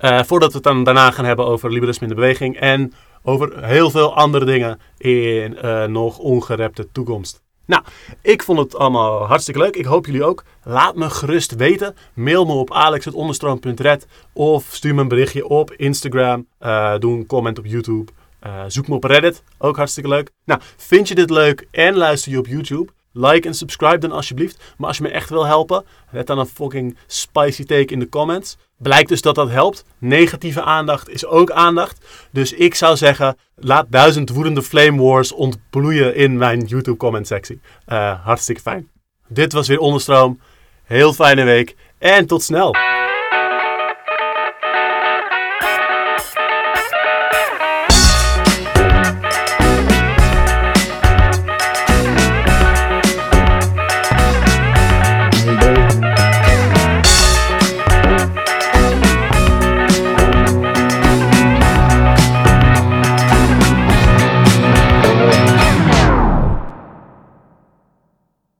Speaker 2: Voordat we het dan daarna gaan hebben over liberalisme in de beweging en over heel veel andere dingen in nog ongerepte toekomst. Nou, ik vond het allemaal hartstikke leuk. Ik hoop jullie ook. Laat me gerust weten. Mail me op alex.onderstroom.red of stuur me een berichtje op Instagram. Uh, doe een comment op YouTube. Uh, zoek me op Reddit, ook hartstikke leuk. Nou, vind je dit leuk en luister je op YouTube? Like en subscribe dan alsjeblieft. Maar als je me echt wil helpen, let dan een fucking spicy take in de comments. Blijkt dus dat dat helpt. Negatieve aandacht is ook aandacht. Dus ik zou zeggen, laat duizend woedende flame wars ontbloeien in mijn YouTube comment sectie. Uh, hartstikke fijn. Dit was weer Onderstroom. Heel fijne week en tot snel.